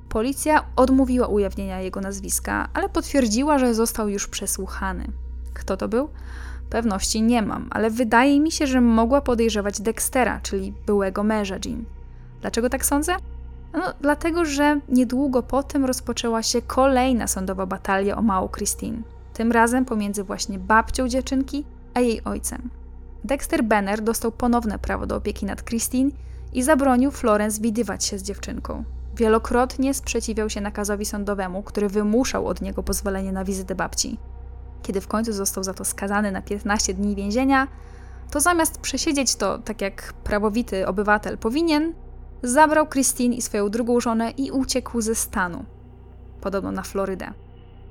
Policja odmówiła ujawnienia jego nazwiska, ale potwierdziła, że został już przesłuchany. Kto to był? Pewności nie mam, ale wydaje mi się, że mogła podejrzewać Dextera, czyli byłego męża Jean. Dlaczego tak sądzę? No, dlatego, że niedługo potem rozpoczęła się kolejna sądowa batalia o małą Christine. Tym razem pomiędzy właśnie babcią dziewczynki a jej ojcem. Dexter Benner dostał ponowne prawo do opieki nad Christine i zabronił Florence widywać się z dziewczynką. Wielokrotnie sprzeciwiał się nakazowi sądowemu, który wymuszał od niego pozwolenie na wizytę babci. Kiedy w końcu został za to skazany na 15 dni więzienia, to zamiast przesiedzieć to tak jak prawowity obywatel powinien, zabrał Christine i swoją drugą żonę i uciekł ze stanu, podobno na Florydę.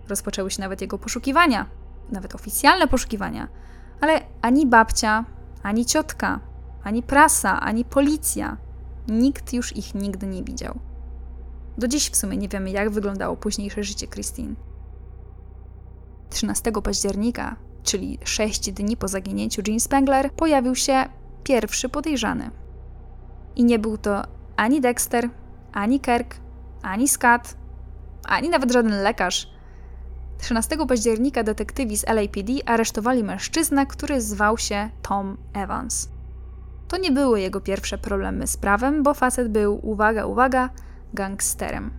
Rozpoczęły się nawet jego poszukiwania, nawet oficjalne poszukiwania, ale ani babcia, ani ciotka, ani prasa, ani policja, nikt już ich nigdy nie widział. Do dziś w sumie nie wiemy, jak wyglądało późniejsze życie Christine. 13 października, czyli 6 dni po zaginięciu Jean Spangler, pojawił się pierwszy podejrzany. I nie był to ani Dexter, ani Kirk, ani Scott, ani nawet żaden lekarz. 13 października detektywi z LAPD aresztowali mężczyznę, który zwał się Tom Evans. To nie były jego pierwsze problemy z prawem, bo facet był, uwaga, uwaga, gangsterem.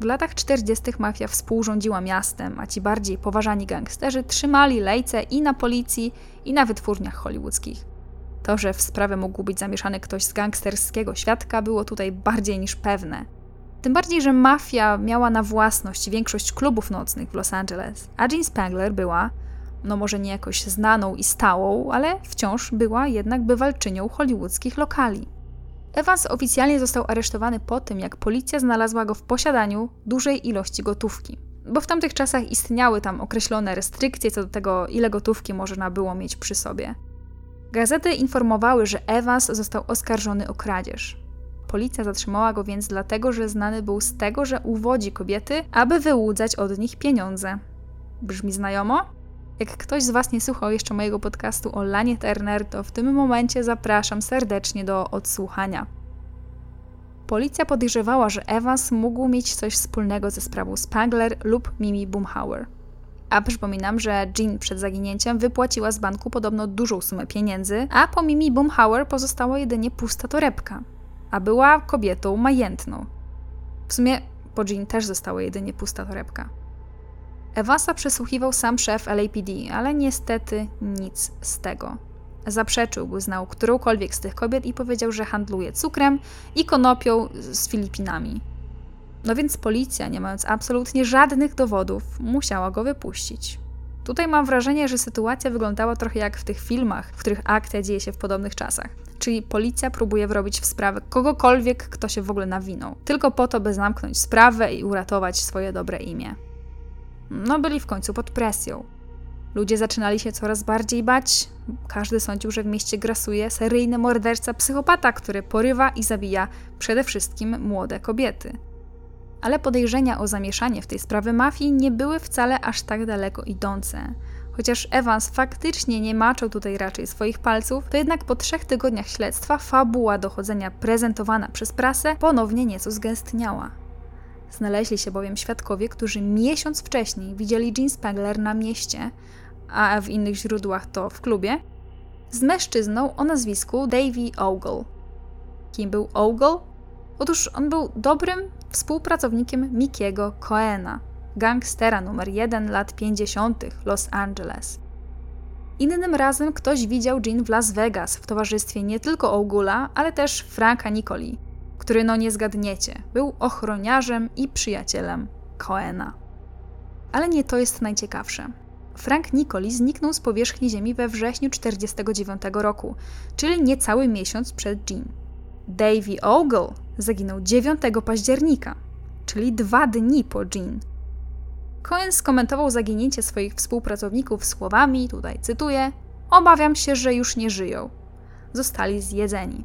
W latach 40. mafia współrządziła miastem, a ci bardziej poważani gangsterzy trzymali lejce i na policji, i na wytwórniach hollywoodzkich. To, że w sprawę mógł być zamieszany ktoś z gangsterskiego świadka, było tutaj bardziej niż pewne. Tym bardziej, że mafia miała na własność większość klubów nocnych w Los Angeles, a Jean Spangler była, no może nie jakoś znaną i stałą, ale wciąż była jednak bywalczynią hollywoodzkich lokali. Evans oficjalnie został aresztowany po tym, jak policja znalazła go w posiadaniu dużej ilości gotówki. Bo w tamtych czasach istniały tam określone restrykcje co do tego, ile gotówki można było mieć przy sobie. Gazety informowały, że Evans został oskarżony o kradzież. Policja zatrzymała go więc dlatego, że znany był z tego, że uwodzi kobiety, aby wyłudzać od nich pieniądze. Brzmi znajomo? Jak ktoś z Was nie słuchał jeszcze mojego podcastu o Lanie Turner, to w tym momencie zapraszam serdecznie do odsłuchania. Policja podejrzewała, że Evans mógł mieć coś wspólnego ze sprawą Spangler lub Mimi Boomhauer. A przypominam, że Jean przed zaginięciem wypłaciła z banku podobno dużą sumę pieniędzy, a po Mimi Boomhauer pozostała jedynie pusta torebka. A była kobietą majętną. W sumie po Jean też została jedynie pusta torebka. Evansa przesłuchiwał sam szef LAPD, ale niestety nic z tego. Zaprzeczył, by znał którąkolwiek z tych kobiet i powiedział, że handluje cukrem i konopią z Filipinami. No więc policja, nie mając absolutnie żadnych dowodów, musiała go wypuścić. Tutaj mam wrażenie, że sytuacja wyglądała trochę jak w tych filmach, w których akcja dzieje się w podobnych czasach. Czyli policja próbuje wrobić w sprawę kogokolwiek, kto się w ogóle nawinął, tylko po to, by zamknąć sprawę i uratować swoje dobre imię. No, byli w końcu pod presją. Ludzie zaczynali się coraz bardziej bać. Każdy sądził, że w mieście grasuje seryjny morderca psychopata, który porywa i zabija przede wszystkim młode kobiety. Ale podejrzenia o zamieszanie w tej sprawie mafii nie były wcale aż tak daleko idące. Chociaż Evans faktycznie nie maczał tutaj raczej swoich palców, to jednak po trzech tygodniach śledztwa fabuła dochodzenia prezentowana przez prasę ponownie nieco zgęstniała. Znaleźli się bowiem świadkowie, którzy miesiąc wcześniej widzieli Jean Spangler na mieście, a w innych źródłach to w klubie, z mężczyzną o nazwisku Davy Ogle. Kim był Ogle? Otóż on był dobrym współpracownikiem Mikiego Coena, gangstera numer 1 lat 50. Los Angeles. Innym razem ktoś widział Jean w Las Vegas w towarzystwie nie tylko Ogula, ale też Franka Nicoli, który no nie zgadniecie, był ochroniarzem i przyjacielem Coena. Ale nie to jest najciekawsze. Frank Nicoli zniknął z powierzchni Ziemi we wrześniu 1949 roku, czyli niecały miesiąc przed Jean. Davy Ogle zaginął 9 października, czyli dwa dni po Jean. Cohen skomentował zaginięcie swoich współpracowników słowami, tutaj cytuję: Obawiam się, że już nie żyją. Zostali zjedzeni.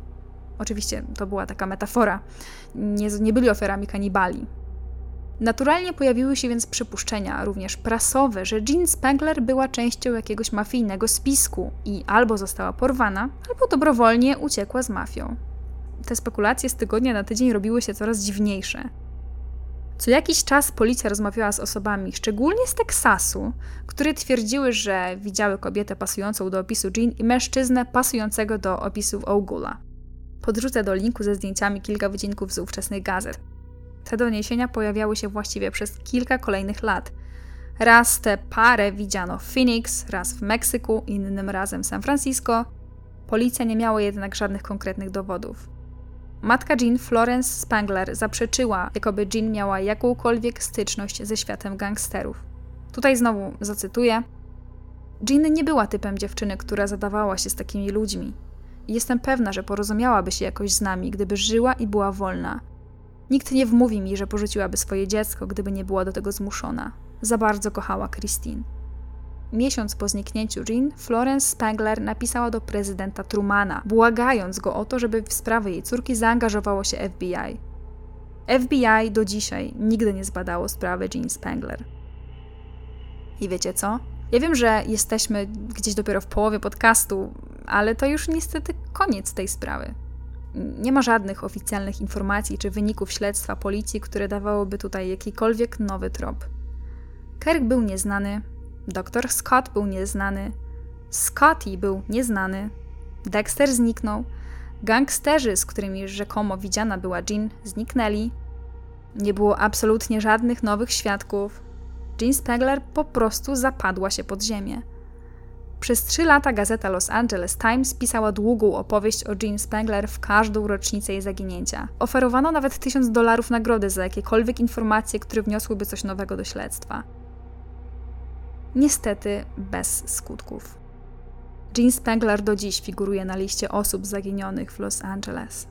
Oczywiście to była taka metafora. Nie, nie byli ofiarami kanibali. Naturalnie pojawiły się więc przypuszczenia, również prasowe, że Jean Spangler była częścią jakiegoś mafijnego spisku i albo została porwana, albo dobrowolnie uciekła z mafią. Te spekulacje z tygodnia na tydzień robiły się coraz dziwniejsze. Co jakiś czas policja rozmawiała z osobami, szczególnie z Teksasu, które twierdziły, że widziały kobietę pasującą do opisu Jean i mężczyznę pasującego do opisów Ogula. Podrzucę do linku ze zdjęciami kilka wycinków z ówczesnych gazet. Te doniesienia pojawiały się właściwie przez kilka kolejnych lat. Raz tę parę widziano w Phoenix, raz w Meksyku, innym razem w San Francisco. Policja nie miała jednak żadnych konkretnych dowodów. Matka Jean, Florence Spangler, zaprzeczyła, jakoby Jean miała jakąkolwiek styczność ze światem gangsterów. Tutaj znowu zacytuję: Jean nie była typem dziewczyny, która zadawała się z takimi ludźmi. Jestem pewna, że porozumiałaby się jakoś z nami, gdyby żyła i była wolna. Nikt nie wmówi mi, że porzuciłaby swoje dziecko, gdyby nie była do tego zmuszona. Za bardzo kochała Christine. Miesiąc po zniknięciu Jean, Florence Spangler napisała do prezydenta Trumana, błagając go o to, żeby w sprawę jej córki zaangażowało się FBI. FBI do dzisiaj nigdy nie zbadało sprawy Jean Spangler. I wiecie co? Ja wiem, że jesteśmy gdzieś dopiero w połowie podcastu, ale to już niestety koniec tej sprawy. Nie ma żadnych oficjalnych informacji czy wyników śledztwa policji, które dawałyby tutaj jakikolwiek nowy trop. Kirk był nieznany, dr Scott był nieznany, Scotty był nieznany, Dexter zniknął, gangsterzy, z którymi rzekomo widziana była Jean, zniknęli. Nie było absolutnie żadnych nowych świadków. Jean Spengler po prostu zapadła się pod ziemię. Przez trzy lata gazeta Los Angeles Times pisała długą opowieść o Jean Spengler w każdą rocznicę jej zaginięcia. Oferowano nawet tysiąc dolarów nagrody za jakiekolwiek informacje, które wniosłyby coś nowego do śledztwa. Niestety bez skutków. Jean Spengler do dziś figuruje na liście osób zaginionych w Los Angeles.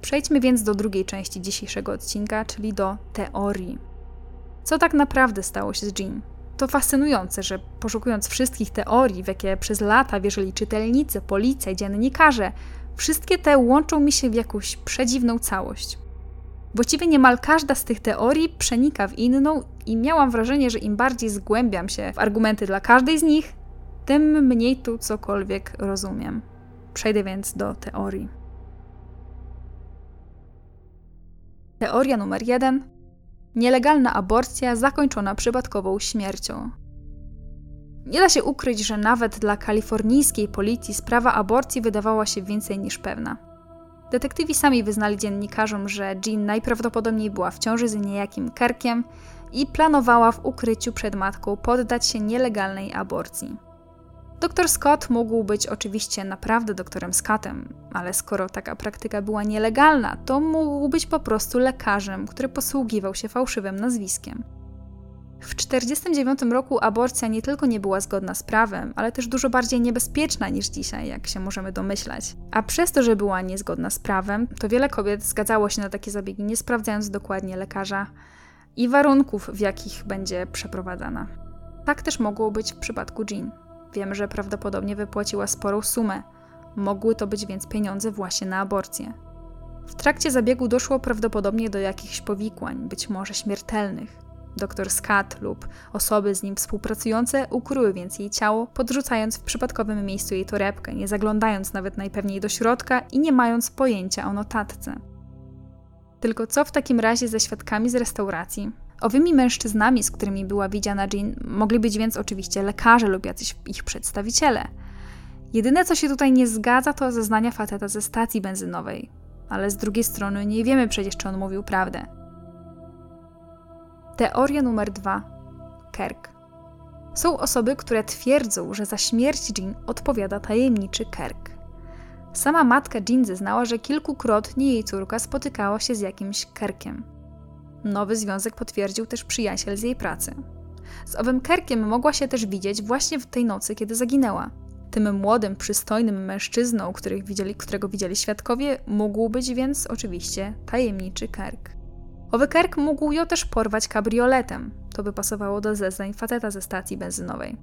Przejdźmy więc do drugiej części dzisiejszego odcinka, czyli do teorii. Co tak naprawdę stało się z Jean? To fascynujące, że poszukując wszystkich teorii, w jakie przez lata wierzyli czytelnicy, policja i dziennikarze, wszystkie te łączą mi się w jakąś przedziwną całość. Właściwie niemal każda z tych teorii przenika w inną i miałam wrażenie, że im bardziej zgłębiam się w argumenty dla każdej z nich, tym mniej tu cokolwiek rozumiem. Przejdę więc do teorii. Teoria numer jeden. Nielegalna aborcja zakończona przypadkową śmiercią. Nie da się ukryć, że nawet dla kalifornijskiej policji sprawa aborcji wydawała się więcej niż pewna. Detektywi sami wyznali dziennikarzom, że Jean najprawdopodobniej była w ciąży z niejakim Kerkiem i planowała w ukryciu przed matką poddać się nielegalnej aborcji. Doktor Scott mógł być oczywiście naprawdę doktorem Scottem, ale skoro taka praktyka była nielegalna, to mógł być po prostu lekarzem, który posługiwał się fałszywym nazwiskiem. W 1949 roku aborcja nie tylko nie była zgodna z prawem, ale też dużo bardziej niebezpieczna niż dzisiaj, jak się możemy domyślać. A przez to, że była niezgodna z prawem, to wiele kobiet zgadzało się na takie zabiegi, nie sprawdzając dokładnie lekarza i warunków, w jakich będzie przeprowadzana. Tak też mogło być w przypadku Jean. Wiemy, że prawdopodobnie wypłaciła sporą sumę. Mogły to być więc pieniądze właśnie na aborcję. W trakcie zabiegu doszło prawdopodobnie do jakichś powikłań, być może śmiertelnych. Doktor Scott lub osoby z nim współpracujące ukryły więc jej ciało, podrzucając w przypadkowym miejscu jej torebkę, nie zaglądając nawet najpewniej do środka i nie mając pojęcia o notatce. Tylko co w takim razie ze świadkami z restauracji? Owymi mężczyznami, z którymi była widziana Jean, mogli być więc oczywiście lekarze lub jacyś ich przedstawiciele. Jedyne, co się tutaj nie zgadza, to zeznania faceta ze stacji benzynowej. Ale z drugiej strony nie wiemy przecież, czy on mówił prawdę. Teoria numer dwa. Kerk. Są osoby, które twierdzą, że za śmierć Jean odpowiada tajemniczy Kerk. Sama matka Jean zeznała, że kilkukrotnie jej córka spotykała się z jakimś Kerkiem. Nowy związek potwierdził też przyjaciel z jej pracy. Z owym Kerkiem mogła się też widzieć właśnie w tej nocy, kiedy zaginęła. Tym młodym, przystojnym mężczyzną, widzieli, którego widzieli świadkowie, mógł być więc oczywiście tajemniczy Kerk. Owy Kerk mógł ją też porwać kabrioletem. To by pasowało do zeznań faceta ze stacji benzynowej.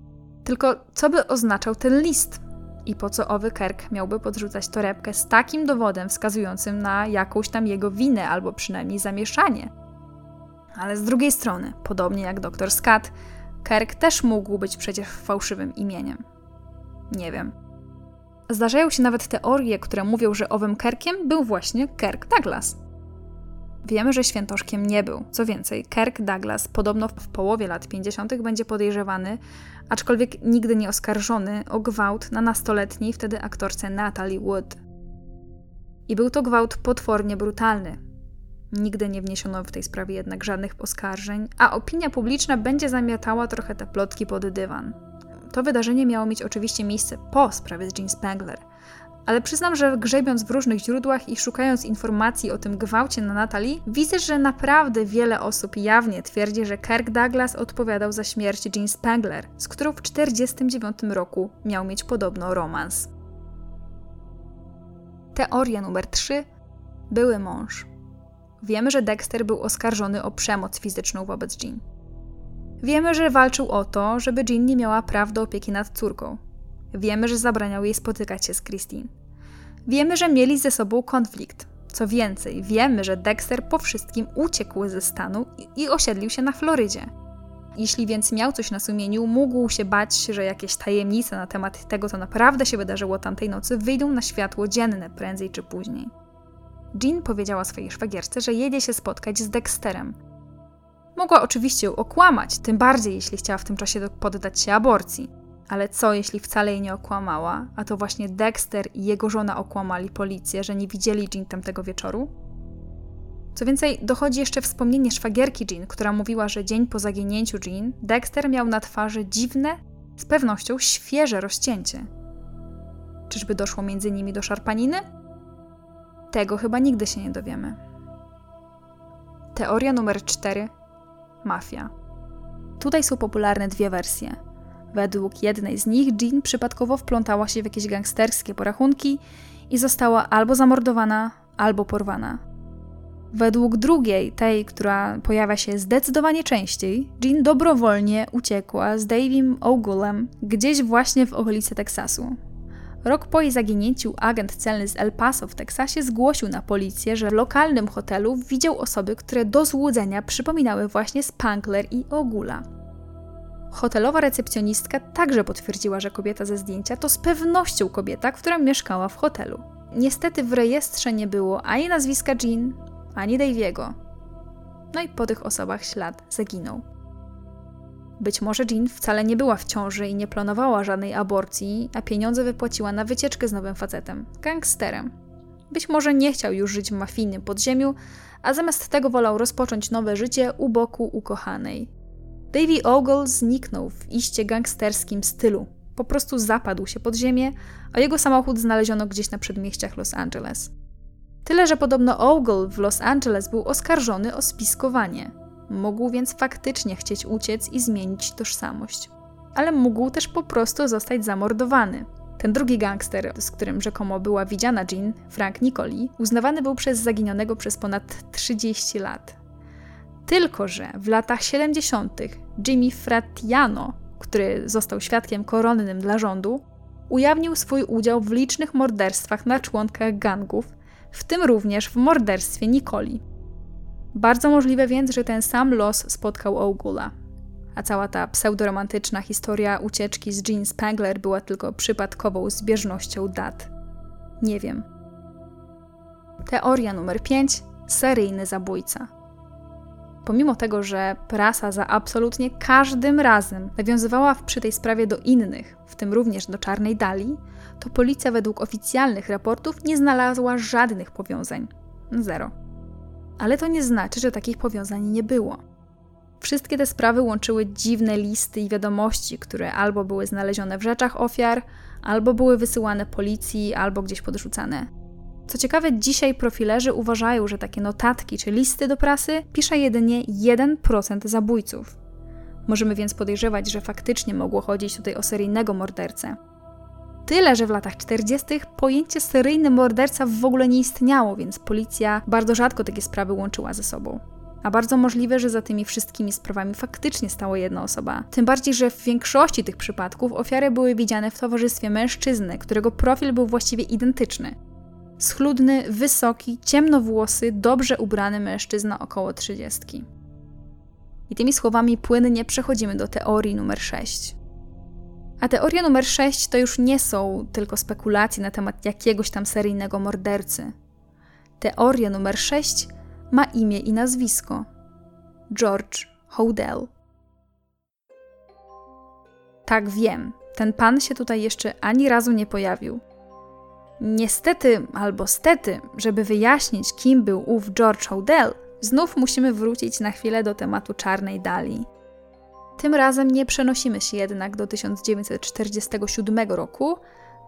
Tylko co by oznaczał ten list? I po co owy Kerk miałby podrzucać torebkę z takim dowodem wskazującym na jakąś tam jego winę albo przynajmniej zamieszanie? Ale z drugiej strony, podobnie jak dr Scott, Kerk też mógł być przecież fałszywym imieniem. Nie wiem. Zdarzają się nawet teorie, które mówią, że owym Kerkiem był właśnie Kirk Douglas. Wiemy, że świętoszkiem nie był. Co więcej, Kirk Douglas podobno w połowie lat 50. będzie podejrzewany, aczkolwiek nigdy nie oskarżony, o gwałt na nastoletniej wtedy aktorce Natalie Wood. I był to gwałt potwornie brutalny, Nigdy nie wniesiono w tej sprawie jednak żadnych oskarżeń, a opinia publiczna będzie zamiatała trochę te plotki pod dywan. To wydarzenie miało mieć oczywiście miejsce po sprawie z Jean Spangler, ale przyznam, że grzebiąc w różnych źródłach i szukając informacji o tym gwałcie na Natalii, widzę, że naprawdę wiele osób jawnie twierdzi, że Kirk Douglas odpowiadał za śmierć Jean Spangler, z którą w 1949 roku miał mieć podobno romans. Teoria numer 3. Były mąż. Wiemy, że Dexter był oskarżony o przemoc fizyczną wobec Jean. Wiemy, że walczył o to, żeby Jean nie miała praw do opieki nad córką. Wiemy, że zabraniał jej spotykać się z Christine. Wiemy, że mieli ze sobą konflikt. Co więcej, wiemy, że Dexter po wszystkim uciekł ze stanu i osiedlił się na Florydzie. Jeśli więc miał coś na sumieniu, mógł się bać, że jakieś tajemnice na temat tego, co naprawdę się wydarzyło tamtej nocy, wyjdą na światło dzienne prędzej czy później. Jean powiedziała swojej szwagierce, że jedzie się spotkać z Dexterem. Mogła oczywiście ją okłamać, tym bardziej jeśli chciała w tym czasie poddać się aborcji. Ale co jeśli wcale jej nie okłamała, a to właśnie Dexter i jego żona okłamali policję, że nie widzieli Jean tamtego wieczoru? Co więcej, dochodzi jeszcze wspomnienie szwagierki Jean, która mówiła, że dzień po zaginięciu Jean, Dexter miał na twarzy dziwne, z pewnością świeże rozcięcie. Czyżby doszło między nimi do szarpaniny? Tego chyba nigdy się nie dowiemy. Teoria numer 4. Mafia. Tutaj są popularne dwie wersje. Według jednej z nich Jean przypadkowo wplątała się w jakieś gangsterskie porachunki i została albo zamordowana, albo porwana. Według drugiej, tej, która pojawia się zdecydowanie częściej, Jean dobrowolnie uciekła z Davim O'Gulem gdzieś właśnie w okolicy Teksasu. Rok po jej zaginięciu agent celny z El Paso w Teksasie zgłosił na policję, że w lokalnym hotelu widział osoby, które do złudzenia przypominały właśnie Spankler i Ogula. Hotelowa recepcjonistka także potwierdziła, że kobieta ze zdjęcia to z pewnością kobieta, która mieszkała w hotelu. Niestety w rejestrze nie było ani nazwiska Jean, ani Daviego. No i po tych osobach ślad zaginął. Być może Jean wcale nie była w ciąży i nie planowała żadnej aborcji, a pieniądze wypłaciła na wycieczkę z nowym facetem, gangsterem. Być może nie chciał już żyć w mafijnym podziemiu, a zamiast tego wolał rozpocząć nowe życie u boku ukochanej. Davy Ogle zniknął w iście gangsterskim stylu. Po prostu zapadł się pod ziemię, a jego samochód znaleziono gdzieś na przedmieściach Los Angeles. Tyle, że podobno Ogle w Los Angeles był oskarżony o spiskowanie. Mógł więc faktycznie chcieć uciec i zmienić tożsamość. Ale mógł też po prostu zostać zamordowany. Ten drugi gangster, z którym rzekomo była widziana Jean, Frank Nicoli, uznawany był przez zaginionego przez ponad 30 lat. Tylko, że w latach 70. Jimmy Fratiano, który został świadkiem koronnym dla rządu, ujawnił swój udział w licznych morderstwach na członkach gangów, w tym również w morderstwie Nicoli. Bardzo możliwe więc, że ten sam los spotkał Ogula. A cała ta pseudoromantyczna historia ucieczki z Jean Spangler była tylko przypadkową zbieżnością dat. Nie wiem. Teoria numer 5. Seryjny zabójca. Pomimo tego, że prasa za absolutnie każdym razem nawiązywała przy tej sprawie do innych, w tym również do Czarnej Dali, to policja według oficjalnych raportów nie znalazła żadnych powiązań. Zero. Ale to nie znaczy, że takich powiązań nie było. Wszystkie te sprawy łączyły dziwne listy i wiadomości, które albo były znalezione w rzeczach ofiar, albo były wysyłane policji, albo gdzieś podrzucane. Co ciekawe, dzisiaj profilerzy uważają, że takie notatki czy listy do prasy pisze jedynie 1% zabójców. Możemy więc podejrzewać, że faktycznie mogło chodzić tutaj o seryjnego mordercę. Tyle, że w latach 40. pojęcie seryjny morderca w ogóle nie istniało, więc policja bardzo rzadko takie sprawy łączyła ze sobą. A bardzo możliwe, że za tymi wszystkimi sprawami faktycznie stała jedna osoba. Tym bardziej, że w większości tych przypadków ofiary były widziane w towarzystwie mężczyzny, którego profil był właściwie identyczny. Schludny, wysoki, ciemnowłosy, dobrze ubrany mężczyzna około trzydziestki. I tymi słowami płynnie przechodzimy do teorii numer 6. A teoria numer 6 to już nie są tylko spekulacje na temat jakiegoś tam seryjnego mordercy. Teoria numer 6 ma imię i nazwisko: George Hodel. Tak wiem, ten pan się tutaj jeszcze ani razu nie pojawił. Niestety albo stety, żeby wyjaśnić, kim był ów George Hodel, znów musimy wrócić na chwilę do tematu czarnej dali. Tym razem nie przenosimy się jednak do 1947 roku,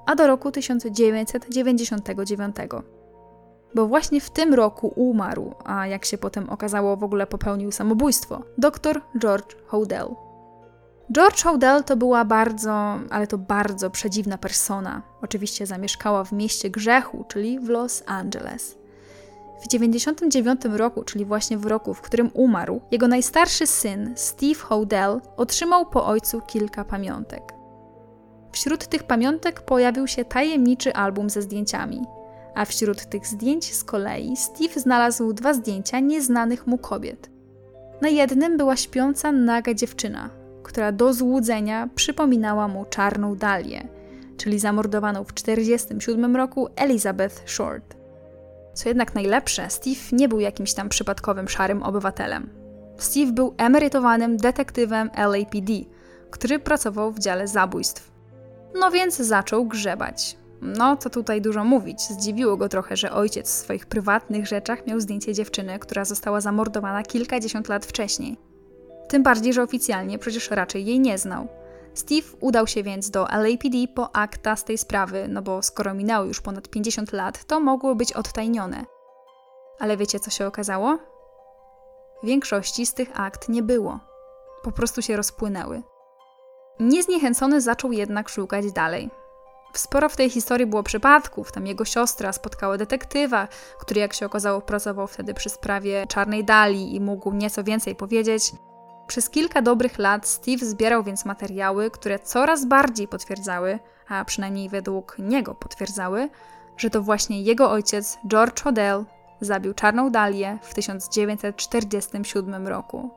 a do roku 1999. Bo właśnie w tym roku umarł, a jak się potem okazało, w ogóle popełnił samobójstwo, dr George Hodel. George Hodel to była bardzo, ale to bardzo przedziwna persona. Oczywiście zamieszkała w mieście grzechu, czyli w Los Angeles. W 99 roku, czyli właśnie w roku, w którym umarł, jego najstarszy syn, Steve Hodel, otrzymał po ojcu kilka pamiątek. Wśród tych pamiątek pojawił się tajemniczy album ze zdjęciami, a wśród tych zdjęć z kolei Steve znalazł dwa zdjęcia nieznanych mu kobiet. Na jednym była śpiąca naga dziewczyna, która do złudzenia przypominała mu czarną Dalię, czyli zamordowaną w 1947 roku Elizabeth Short. Co jednak najlepsze, Steve nie był jakimś tam przypadkowym szarym obywatelem. Steve był emerytowanym detektywem LAPD, który pracował w dziale zabójstw. No więc zaczął grzebać. No, co tutaj dużo mówić, zdziwiło go trochę, że ojciec w swoich prywatnych rzeczach miał zdjęcie dziewczyny, która została zamordowana kilkadziesiąt lat wcześniej. Tym bardziej, że oficjalnie przecież raczej jej nie znał. Steve udał się więc do LAPD po akta z tej sprawy, no bo skoro minęło już ponad 50 lat, to mogły być odtajnione. Ale wiecie, co się okazało? Większości z tych akt nie było. Po prostu się rozpłynęły. Niezniechęcony zaczął jednak szukać dalej. Sporo w tej historii było przypadków. Tam jego siostra spotkała detektywa, który, jak się okazało, pracował wtedy przy sprawie Czarnej Dali i mógł nieco więcej powiedzieć. Przez kilka dobrych lat Steve zbierał więc materiały, które coraz bardziej potwierdzały, a przynajmniej według niego potwierdzały, że to właśnie jego ojciec, George Hodel, zabił Czarną Dalię w 1947 roku.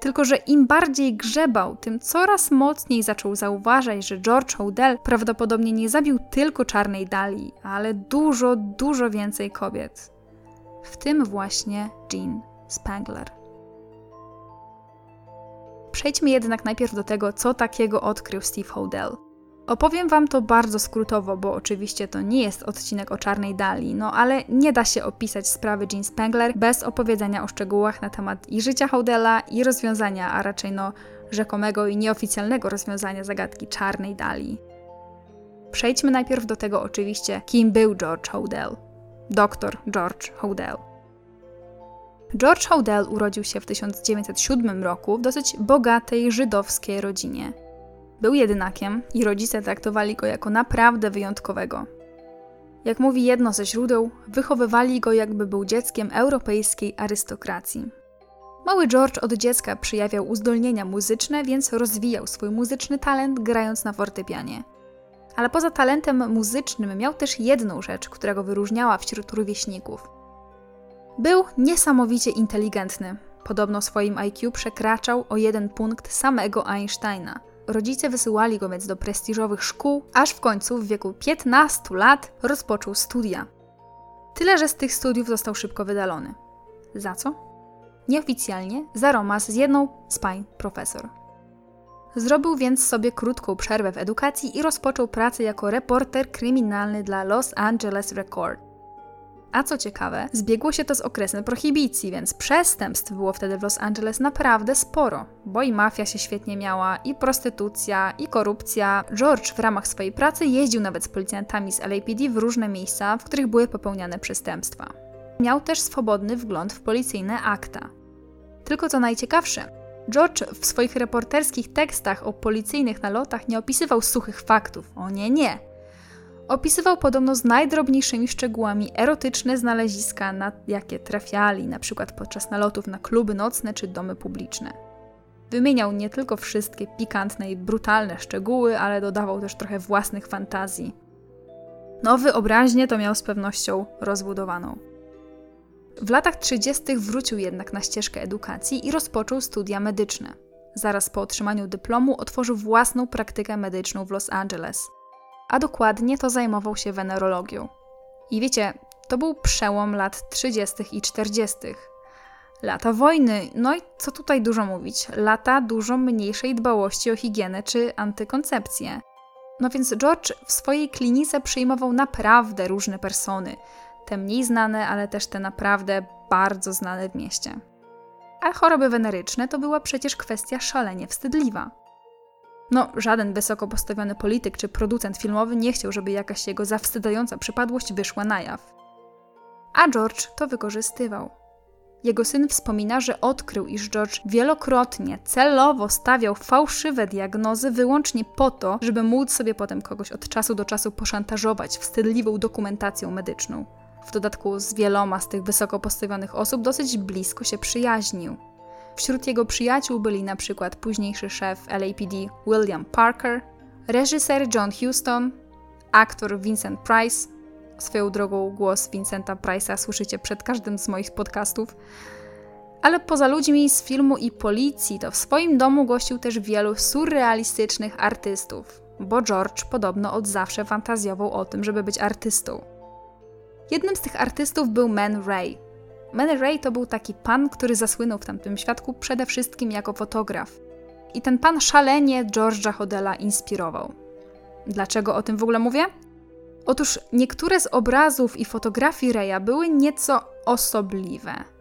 Tylko, że im bardziej grzebał, tym coraz mocniej zaczął zauważać, że George Hodel prawdopodobnie nie zabił tylko Czarnej Dali, ale dużo, dużo więcej kobiet. W tym właśnie Jean Spangler. Przejdźmy jednak najpierw do tego, co takiego odkrył Steve Hodel. Opowiem Wam to bardzo skrótowo, bo oczywiście to nie jest odcinek o czarnej dali, no ale nie da się opisać sprawy Jean Spangler bez opowiedzenia o szczegółach na temat i życia Hodela, i rozwiązania, a raczej no rzekomego i nieoficjalnego rozwiązania zagadki czarnej dali. Przejdźmy najpierw do tego oczywiście, kim był George Hodel. Doktor George Hodel. George Hodel urodził się w 1907 roku w dosyć bogatej żydowskiej rodzinie. Był jedynakiem i rodzice traktowali go jako naprawdę wyjątkowego. Jak mówi jedno ze źródeł, wychowywali go jakby był dzieckiem europejskiej arystokracji. Mały George od dziecka przyjawiał uzdolnienia muzyczne, więc rozwijał swój muzyczny talent grając na fortepianie. Ale poza talentem muzycznym miał też jedną rzecz, która go wyróżniała wśród rówieśników. Był niesamowicie inteligentny. Podobno swoim IQ przekraczał o jeden punkt samego Einsteina – Rodzice wysyłali go więc do prestiżowych szkół, aż w końcu w wieku 15 lat rozpoczął studia. Tyle, że z tych studiów został szybko wydalony. Za co? Nieoficjalnie za romans z jedną z pań profesor. Zrobił więc sobie krótką przerwę w edukacji i rozpoczął pracę jako reporter kryminalny dla Los Angeles Record. A co ciekawe, zbiegło się to z okresem prohibicji, więc przestępstw było wtedy w Los Angeles naprawdę sporo, bo i mafia się świetnie miała, i prostytucja, i korupcja. George w ramach swojej pracy jeździł nawet z policjantami z LAPD w różne miejsca, w których były popełniane przestępstwa. Miał też swobodny wgląd w policyjne akta. Tylko co najciekawsze, George w swoich reporterskich tekstach o policyjnych nalotach nie opisywał suchych faktów. O nie, nie. Opisywał podobno z najdrobniejszymi szczegółami erotyczne znaleziska, na jakie trafiali, na przykład podczas nalotów na kluby nocne czy domy publiczne. Wymieniał nie tylko wszystkie pikantne i brutalne szczegóły, ale dodawał też trochę własnych fantazji. No, wyobraźnię to miał z pewnością rozbudowaną. W latach 30. wrócił jednak na ścieżkę edukacji i rozpoczął studia medyczne. Zaraz po otrzymaniu dyplomu otworzył własną praktykę medyczną w Los Angeles – a dokładnie to zajmował się wenerologią. I wiecie, to był przełom lat 30. i 40. Lata wojny, no i co tutaj dużo mówić, lata dużo mniejszej dbałości o higienę czy antykoncepcję. No więc George w swojej klinice przyjmował naprawdę różne persony, te mniej znane, ale też te naprawdę bardzo znane w mieście. A choroby weneryczne to była przecież kwestia szalenie wstydliwa. No, żaden wysoko postawiony polityk czy producent filmowy nie chciał, żeby jakaś jego zawstydzająca przypadłość wyszła na jaw. A George to wykorzystywał. Jego syn wspomina, że odkrył, iż George wielokrotnie celowo stawiał fałszywe diagnozy wyłącznie po to, żeby móc sobie potem kogoś od czasu do czasu poszantażować wstydliwą dokumentacją medyczną. W dodatku z wieloma z tych wysoko postawionych osób dosyć blisko się przyjaźnił. Wśród jego przyjaciół byli na przykład późniejszy szef LAPD William Parker, reżyser John Huston, aktor Vincent Price. Swoją drogą głos Vincenta Price'a słyszycie przed każdym z moich podcastów. Ale poza ludźmi z filmu i policji, to w swoim domu gościł też wielu surrealistycznych artystów, bo George podobno od zawsze fantazjował o tym, żeby być artystą. Jednym z tych artystów był Man Ray, Man Ray to był taki pan, który zasłynął w tamtym świadku przede wszystkim jako fotograf. I ten pan szalenie George'a Hodela inspirował. Dlaczego o tym w ogóle mówię? Otóż niektóre z obrazów i fotografii Reya były nieco osobliwe.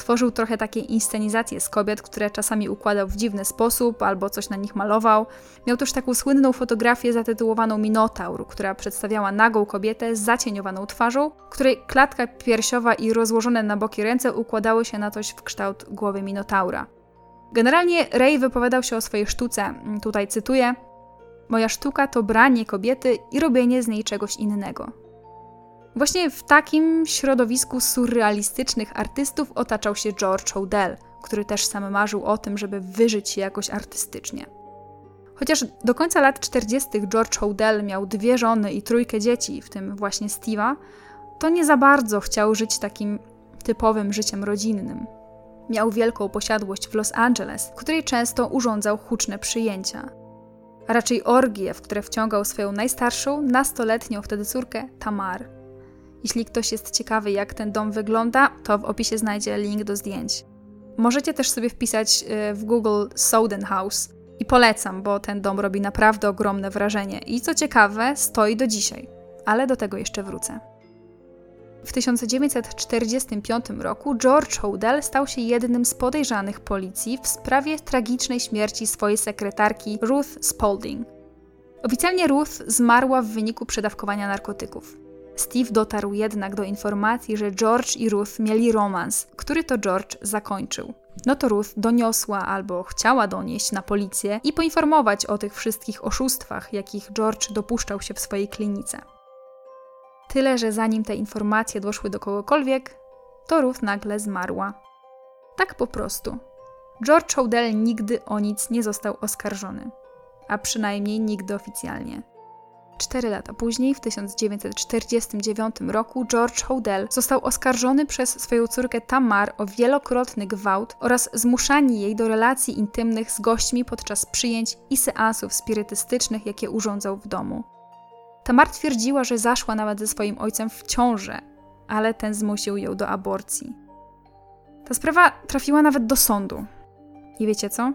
Tworzył trochę takie inscenizacje z kobiet, które czasami układał w dziwny sposób albo coś na nich malował. Miał też taką słynną fotografię zatytułowaną Minotaur, która przedstawiała nagą kobietę z zacieniowaną twarzą, której klatka piersiowa i rozłożone na boki ręce układały się na coś w kształt głowy Minotaura. Generalnie Ray wypowiadał się o swojej sztuce, tutaj cytuję: Moja sztuka to branie kobiety i robienie z niej czegoś innego. Właśnie w takim środowisku surrealistycznych artystów otaczał się George Hodel, który też sam marzył o tym, żeby wyżyć się jakoś artystycznie. Chociaż do końca lat 40. George Hodel miał dwie żony i trójkę dzieci, w tym właśnie Steve'a, to nie za bardzo chciał żyć takim typowym życiem rodzinnym. Miał wielką posiadłość w Los Angeles, w której często urządzał huczne przyjęcia. A raczej orgie, w które wciągał swoją najstarszą, nastoletnią wtedy córkę, Tamar. Jeśli ktoś jest ciekawy, jak ten dom wygląda, to w opisie znajdzie link do zdjęć. Możecie też sobie wpisać y, w Google Soden House i polecam, bo ten dom robi naprawdę ogromne wrażenie i co ciekawe, stoi do dzisiaj, ale do tego jeszcze wrócę. W 1945 roku George Hodel stał się jednym z podejrzanych policji w sprawie tragicznej śmierci swojej sekretarki Ruth Spalding. Oficjalnie Ruth zmarła w wyniku przedawkowania narkotyków. Steve dotarł jednak do informacji, że George i Ruth mieli romans, który to George zakończył. No to Ruth doniosła albo chciała donieść na policję i poinformować o tych wszystkich oszustwach, jakich George dopuszczał się w swojej klinice. Tyle, że zanim te informacje doszły do kogokolwiek, to Ruth nagle zmarła. Tak po prostu. George Hodel nigdy o nic nie został oskarżony, a przynajmniej nigdy oficjalnie. Cztery lata później, w 1949 roku, George Hodel został oskarżony przez swoją córkę Tamar o wielokrotny gwałt oraz zmuszanie jej do relacji intymnych z gośćmi podczas przyjęć i seansów spirytystycznych, jakie urządzał w domu. Tamar twierdziła, że zaszła nawet ze swoim ojcem w ciążę, ale ten zmusił ją do aborcji. Ta sprawa trafiła nawet do sądu. I wiecie co?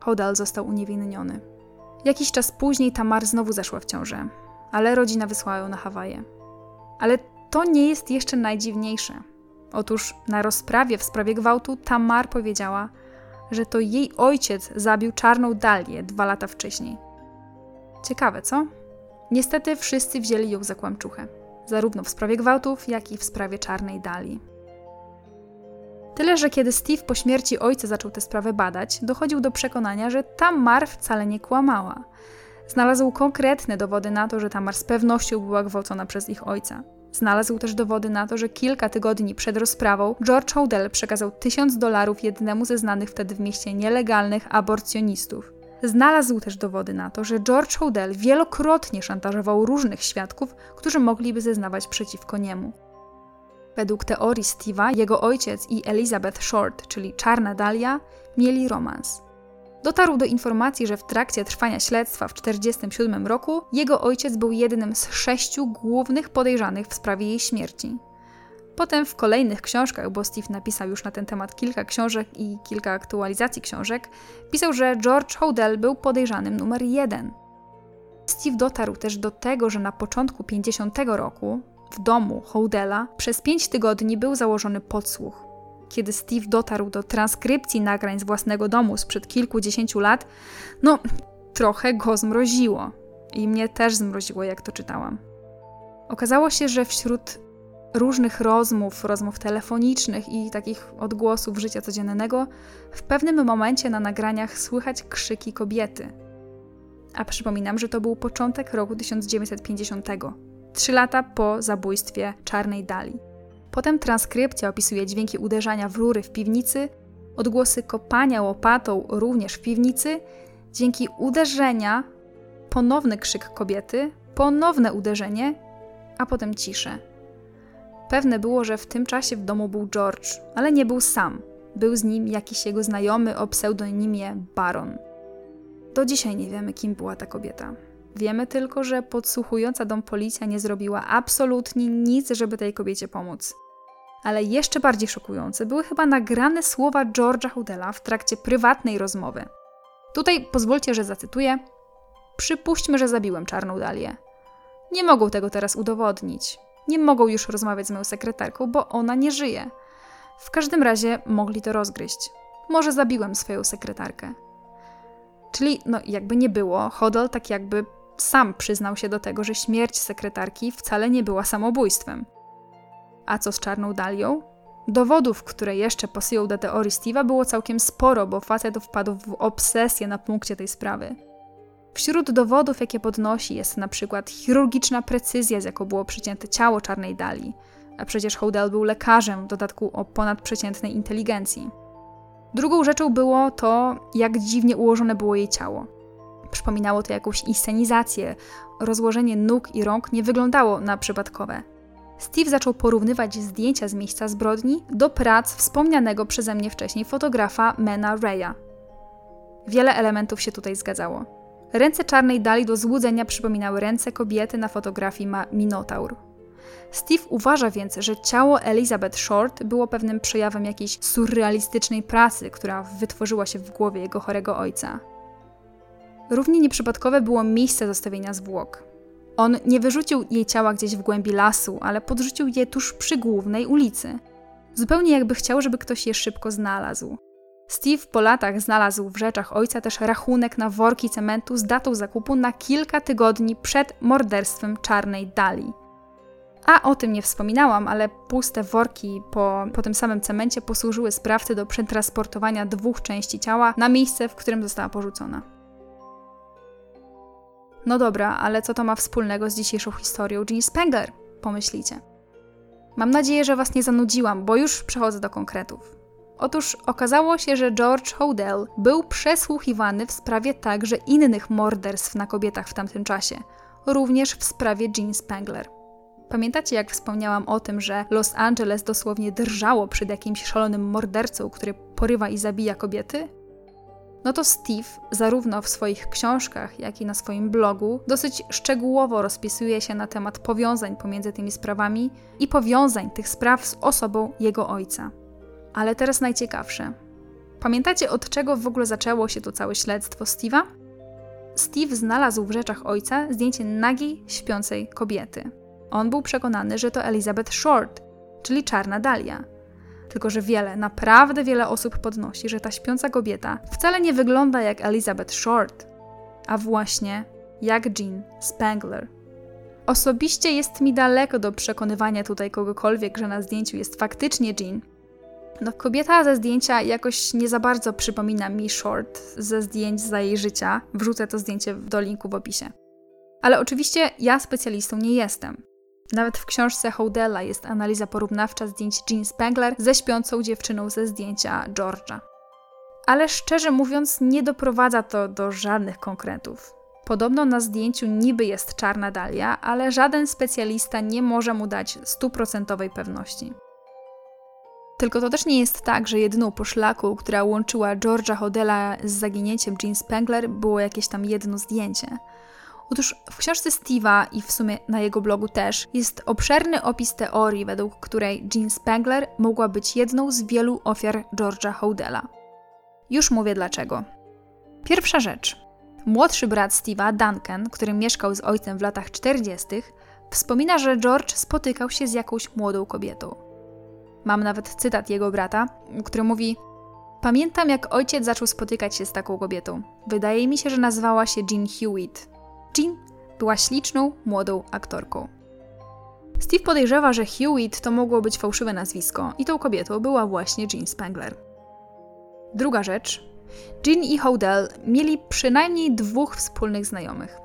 Hodel został uniewinniony. Jakiś czas później Tamar znowu zeszła w ciążę, ale rodzina wysłała ją na Hawaje. Ale to nie jest jeszcze najdziwniejsze. Otóż na rozprawie w sprawie gwałtu Tamar powiedziała, że to jej ojciec zabił czarną Dalię dwa lata wcześniej. Ciekawe, co? Niestety wszyscy wzięli ją za kłamczuchę, zarówno w sprawie gwałtów, jak i w sprawie czarnej Dali. Tyle, że kiedy Steve po śmierci ojca zaczął tę sprawę badać, dochodził do przekonania, że Tamar wcale nie kłamała. Znalazł konkretne dowody na to, że Tamar z pewnością była gwałcona przez ich ojca. Znalazł też dowody na to, że kilka tygodni przed rozprawą George Hodel przekazał tysiąc dolarów jednemu ze znanych wtedy w mieście nielegalnych aborcjonistów. Znalazł też dowody na to, że George Hodel wielokrotnie szantażował różnych świadków, którzy mogliby zeznawać przeciwko niemu. Według teorii Steve'a, jego ojciec i Elizabeth Short, czyli Czarna Dalia, mieli romans. Dotarł do informacji, że w trakcie trwania śledztwa w 1947 roku jego ojciec był jednym z sześciu głównych podejrzanych w sprawie jej śmierci. Potem w kolejnych książkach, bo Steve napisał już na ten temat kilka książek i kilka aktualizacji książek, pisał, że George Hodel był podejrzanym numer jeden. Steve dotarł też do tego, że na początku 50 roku, w domu Houdela przez pięć tygodni był założony podsłuch. Kiedy Steve dotarł do transkrypcji nagrań z własnego domu sprzed kilkudziesięciu lat, no trochę go zmroziło. I mnie też zmroziło, jak to czytałam. Okazało się, że wśród różnych rozmów, rozmów telefonicznych i takich odgłosów życia codziennego, w pewnym momencie na nagraniach słychać krzyki kobiety. A przypominam, że to był początek roku 1950 trzy lata po zabójstwie Czarnej Dali. Potem transkrypcja opisuje dźwięki uderzania w rury w piwnicy, odgłosy kopania łopatą również w piwnicy, dzięki uderzenia ponowny krzyk kobiety, ponowne uderzenie, a potem ciszę. Pewne było, że w tym czasie w domu był George, ale nie był sam. Był z nim jakiś jego znajomy o pseudonimie Baron. Do dzisiaj nie wiemy, kim była ta kobieta. Wiemy tylko, że podsłuchująca dom policja nie zrobiła absolutnie nic, żeby tej kobiecie pomóc. Ale jeszcze bardziej szokujące były chyba nagrane słowa George'a Houdela w trakcie prywatnej rozmowy. Tutaj pozwólcie, że zacytuję: Przypuśćmy, że zabiłem czarną dalię. Nie mogą tego teraz udowodnić. Nie mogą już rozmawiać z moją sekretarką, bo ona nie żyje. W każdym razie mogli to rozgryźć. Może zabiłem swoją sekretarkę. Czyli, no jakby nie było, Hodel tak jakby sam przyznał się do tego, że śmierć sekretarki wcale nie była samobójstwem. A co z czarną dalią? Dowodów, które jeszcze pasują do teorii Steve'a, było całkiem sporo, bo facet wpadł w obsesję na punkcie tej sprawy. Wśród dowodów, jakie podnosi, jest na przykład chirurgiczna precyzja, z jaką było przycięte ciało czarnej dali, a przecież Houdel był lekarzem, w dodatku o ponadprzeciętnej inteligencji. Drugą rzeczą było to, jak dziwnie ułożone było jej ciało. Przypominało to jakąś inscenizację. Rozłożenie nóg i rąk nie wyglądało na przypadkowe. Steve zaczął porównywać zdjęcia z miejsca zbrodni do prac wspomnianego przeze mnie wcześniej fotografa Mena Raya. Wiele elementów się tutaj zgadzało. Ręce czarnej dali do złudzenia przypominały ręce kobiety na fotografii ma Minotaur. Steve uważa więc, że ciało Elizabeth Short było pewnym przejawem jakiejś surrealistycznej pracy, która wytworzyła się w głowie jego chorego ojca. Równie nieprzypadkowe było miejsce zostawienia zwłok. On nie wyrzucił jej ciała gdzieś w głębi lasu, ale podrzucił je tuż przy głównej ulicy. Zupełnie jakby chciał, żeby ktoś je szybko znalazł. Steve po latach znalazł w rzeczach ojca też rachunek na worki cementu z datą zakupu na kilka tygodni przed morderstwem czarnej Dali. A o tym nie wspominałam, ale puste worki po, po tym samym cemencie posłużyły sprawcy do przetransportowania dwóch części ciała na miejsce, w którym została porzucona. No dobra, ale co to ma wspólnego z dzisiejszą historią Jean Spengler? Pomyślicie. Mam nadzieję, że Was nie zanudziłam, bo już przechodzę do konkretów. Otóż okazało się, że George Hodel był przesłuchiwany w sprawie także innych morderstw na kobietach w tamtym czasie, również w sprawie Jean Spengler. Pamiętacie, jak wspomniałam o tym, że Los Angeles dosłownie drżało przed jakimś szalonym mordercą, który porywa i zabija kobiety? No to Steve, zarówno w swoich książkach, jak i na swoim blogu, dosyć szczegółowo rozpisuje się na temat powiązań pomiędzy tymi sprawami i powiązań tych spraw z osobą jego ojca. Ale teraz najciekawsze. Pamiętacie, od czego w ogóle zaczęło się to całe śledztwo Steve'a? Steve znalazł w rzeczach ojca zdjęcie nagiej, śpiącej kobiety. On był przekonany, że to Elizabeth Short, czyli czarna Dalia. Tylko, że wiele, naprawdę wiele osób podnosi, że ta śpiąca kobieta wcale nie wygląda jak Elizabeth Short, a właśnie jak Jean Spangler. Osobiście jest mi daleko do przekonywania tutaj kogokolwiek, że na zdjęciu jest faktycznie Jean. No, kobieta ze zdjęcia jakoś nie za bardzo przypomina mi Short ze zdjęć za jej życia. Wrzucę to zdjęcie do linku w opisie. Ale oczywiście ja specjalistą nie jestem. Nawet w książce Houdela jest analiza porównawcza zdjęć Jean Spangler ze śpiącą dziewczyną ze zdjęcia George'a. Ale szczerze mówiąc, nie doprowadza to do żadnych konkretów. Podobno na zdjęciu niby jest czarna dalia, ale żaden specjalista nie może mu dać stuprocentowej pewności. Tylko to też nie jest tak, że jedyną poszlaką, która łączyła George'a Hodela z zaginięciem Jean Spangler, było jakieś tam jedno zdjęcie. Otóż w książce Steve'a i w sumie na jego blogu też jest obszerny opis teorii, według której Jean Spangler mogła być jedną z wielu ofiar George'a Houdela. Już mówię dlaczego. Pierwsza rzecz. Młodszy brat Steve'a, Duncan, który mieszkał z ojcem w latach 40., wspomina, że George spotykał się z jakąś młodą kobietą. Mam nawet cytat jego brata, który mówi: Pamiętam, jak ojciec zaczął spotykać się z taką kobietą. Wydaje mi się, że nazywała się Jean Hewitt. Jean była śliczną, młodą aktorką. Steve podejrzewa, że Hewitt to mogło być fałszywe nazwisko i tą kobietą była właśnie Jean Spangler. Druga rzecz. Jean i Houdel mieli przynajmniej dwóch wspólnych znajomych.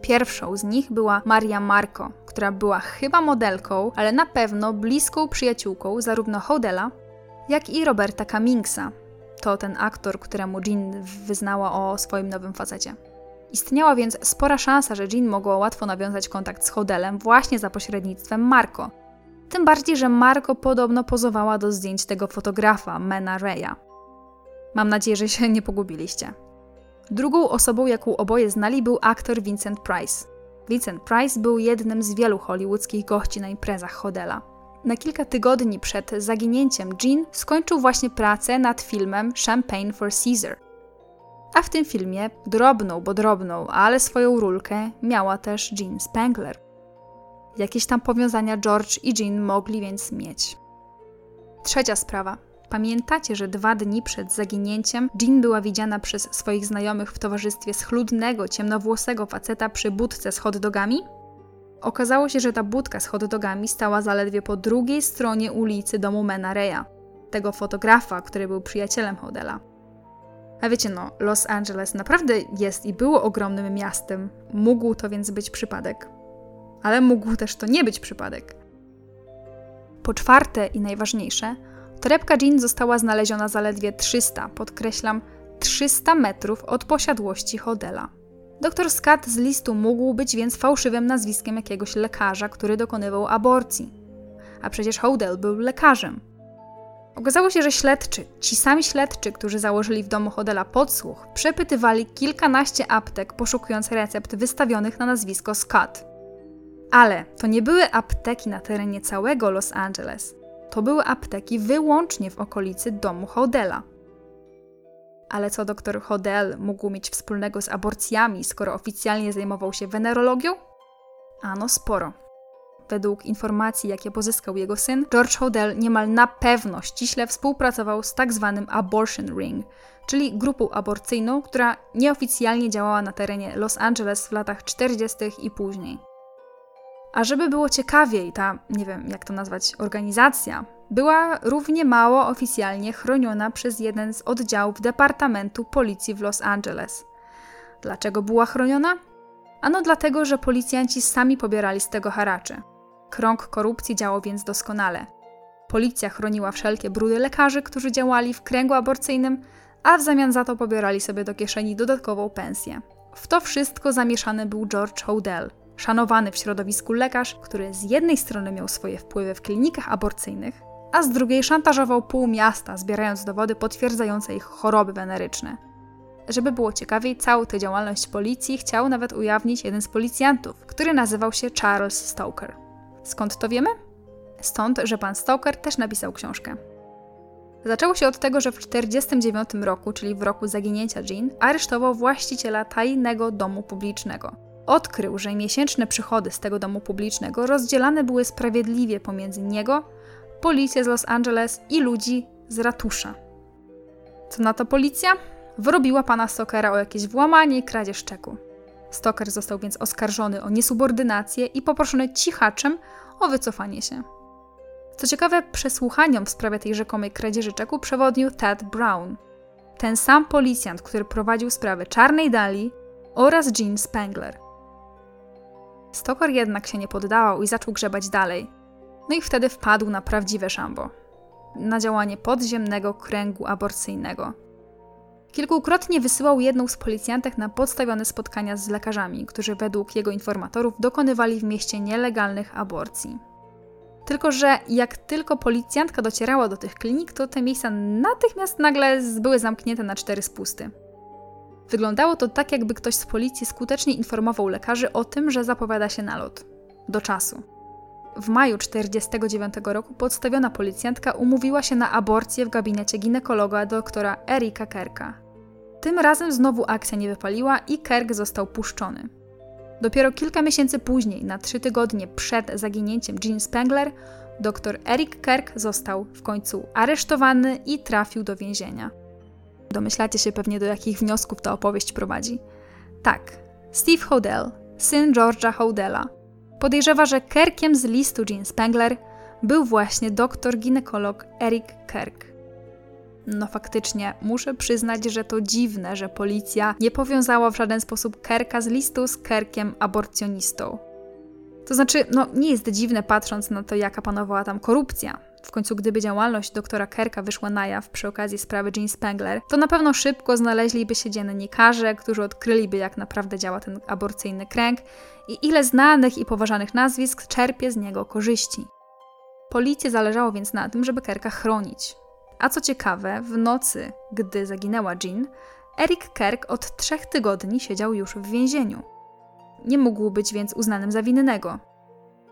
Pierwszą z nich była Maria Marco, która była chyba modelką, ale na pewno bliską przyjaciółką zarówno Houdela, jak i Roberta Cummingsa. To ten aktor, któremu Jean wyznała o swoim nowym facecie. Istniała więc spora szansa, że Jean mogła łatwo nawiązać kontakt z Hodelem właśnie za pośrednictwem Marco. Tym bardziej, że Marco podobno pozowała do zdjęć tego fotografa, Mena Raya. Mam nadzieję, że się nie pogubiliście. Drugą osobą, jaką oboje znali, był aktor Vincent Price. Vincent Price był jednym z wielu hollywoodzkich gości na imprezach Hodela. Na kilka tygodni przed zaginięciem Jean skończył właśnie pracę nad filmem Champagne for Caesar, a w tym filmie drobną, bo drobną, ale swoją rulkę miała też Jean Spangler. Jakieś tam powiązania George i Jean mogli więc mieć. Trzecia sprawa. Pamiętacie, że dwa dni przed zaginięciem Jean była widziana przez swoich znajomych w towarzystwie schludnego, ciemnowłosego faceta przy budce z hotdogami? Okazało się, że ta budka z hotdogami stała zaledwie po drugiej stronie ulicy domu Mena Reya, tego fotografa, który był przyjacielem Hodela. A wiecie, no, Los Angeles naprawdę jest i było ogromnym miastem. Mógł to więc być przypadek. Ale mógł też to nie być przypadek. Po czwarte i najważniejsze, torebka Jean została znaleziona zaledwie 300, podkreślam, 300 metrów od posiadłości Hodela. Doktor Scott z listu mógł być więc fałszywym nazwiskiem jakiegoś lekarza, który dokonywał aborcji. A przecież Hodel był lekarzem. Okazało się, że śledczy, ci sami śledczy, którzy założyli w domu Hodela podsłuch, przepytywali kilkanaście aptek, poszukując recept wystawionych na nazwisko Scott. Ale to nie były apteki na terenie całego Los Angeles. To były apteki wyłącznie w okolicy domu Hodela. Ale co doktor Hodel mógł mieć wspólnego z aborcjami, skoro oficjalnie zajmował się wenerologią? Ano sporo. Według informacji, jakie pozyskał jego syn, George Hodel niemal na pewno ściśle współpracował z tak zwanym Abortion Ring, czyli grupą aborcyjną, która nieoficjalnie działała na terenie Los Angeles w latach 40. i później. A żeby było ciekawiej, ta, nie wiem jak to nazwać, organizacja była równie mało oficjalnie chroniona przez jeden z oddziałów Departamentu Policji w Los Angeles. Dlaczego była chroniona? Ano dlatego, że policjanci sami pobierali z tego haracze. Krąg korupcji działał więc doskonale. Policja chroniła wszelkie brudy lekarzy, którzy działali w kręgu aborcyjnym, a w zamian za to pobierali sobie do kieszeni dodatkową pensję. W to wszystko zamieszany był George Hodel, szanowany w środowisku lekarz, który z jednej strony miał swoje wpływy w klinikach aborcyjnych, a z drugiej szantażował pół miasta, zbierając dowody potwierdzające ich choroby weneryczne. Żeby było ciekawiej, całą tę działalność policji chciał nawet ujawnić jeden z policjantów, który nazywał się Charles Stoker. Skąd to wiemy? Stąd, że pan Stoker też napisał książkę. Zaczęło się od tego, że w 1949 roku, czyli w roku zaginięcia Jean, aresztował właściciela tajnego domu publicznego. Odkrył, że miesięczne przychody z tego domu publicznego rozdzielane były sprawiedliwie pomiędzy niego, policję z Los Angeles i ludzi z ratusza. Co na to policja? Wyrobiła pana Stokera o jakieś włamanie i kradzież czeku. Stoker został więc oskarżony o niesubordynację i poproszony cichaczem o wycofanie się. Co ciekawe, przesłuchaniom w sprawie tej rzekomej kradzieży czeku przewodnił Ted Brown, ten sam policjant, który prowadził sprawę Czarnej Dali oraz Jean Spangler. Stoker jednak się nie poddawał i zaczął grzebać dalej. No i wtedy wpadł na prawdziwe szambo. Na działanie podziemnego kręgu aborcyjnego. Kilkukrotnie wysyłał jedną z policjantek na podstawione spotkania z lekarzami, którzy według jego informatorów dokonywali w mieście nielegalnych aborcji. Tylko, że jak tylko policjantka docierała do tych klinik, to te miejsca natychmiast nagle były zamknięte na cztery spusty. Wyglądało to tak, jakby ktoś z policji skutecznie informował lekarzy o tym, że zapowiada się nalot. Do czasu. W maju 1949 roku podstawiona policjantka umówiła się na aborcję w gabinecie ginekologa doktora Erika Kerka. Tym razem znowu akcja nie wypaliła i Kerk został puszczony. Dopiero kilka miesięcy później, na trzy tygodnie przed zaginięciem Jean Spengler, dr Eric Kerk został w końcu aresztowany i trafił do więzienia. Domyślacie się pewnie, do jakich wniosków ta opowieść prowadzi. Tak, Steve Hodel, syn George'a Hodela, podejrzewa, że Kerkiem z listu Jean Spengler był właśnie doktor ginekolog Eric Kerk. No faktycznie, muszę przyznać, że to dziwne, że policja nie powiązała w żaden sposób Kerka z listu z Kerkiem aborcjonistą. To znaczy, no nie jest dziwne patrząc na to, jaka panowała tam korupcja. W końcu, gdyby działalność doktora Kerka wyszła na jaw przy okazji sprawy Jean Spengler, to na pewno szybko znaleźliby się dziennikarze, którzy odkryliby, jak naprawdę działa ten aborcyjny kręg i ile znanych i poważanych nazwisk czerpie z niego korzyści. Policji zależało więc na tym, żeby Kerka chronić. A co ciekawe, w nocy, gdy zaginęła Jean, Eric Kerk od trzech tygodni siedział już w więzieniu. Nie mógł być więc uznanym za winnego.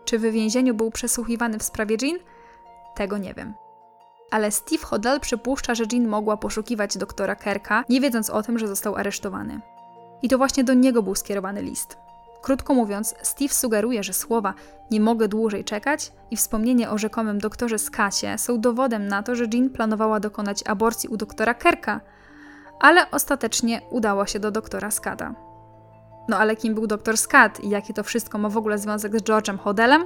Czy w więzieniu był przesłuchiwany w sprawie Jean? Tego nie wiem. Ale Steve Hodel przypuszcza, że Jean mogła poszukiwać doktora Kerka, nie wiedząc o tym, że został aresztowany. I to właśnie do niego był skierowany list. Krótko mówiąc, Steve sugeruje, że słowa nie mogę dłużej czekać i wspomnienie o rzekomym doktorze Skacie są dowodem na to, że Jean planowała dokonać aborcji u doktora Kerka, ale ostatecznie udała się do doktora Skata. No ale kim był doktor Skat i jaki to wszystko ma w ogóle związek z George'em Hodelem?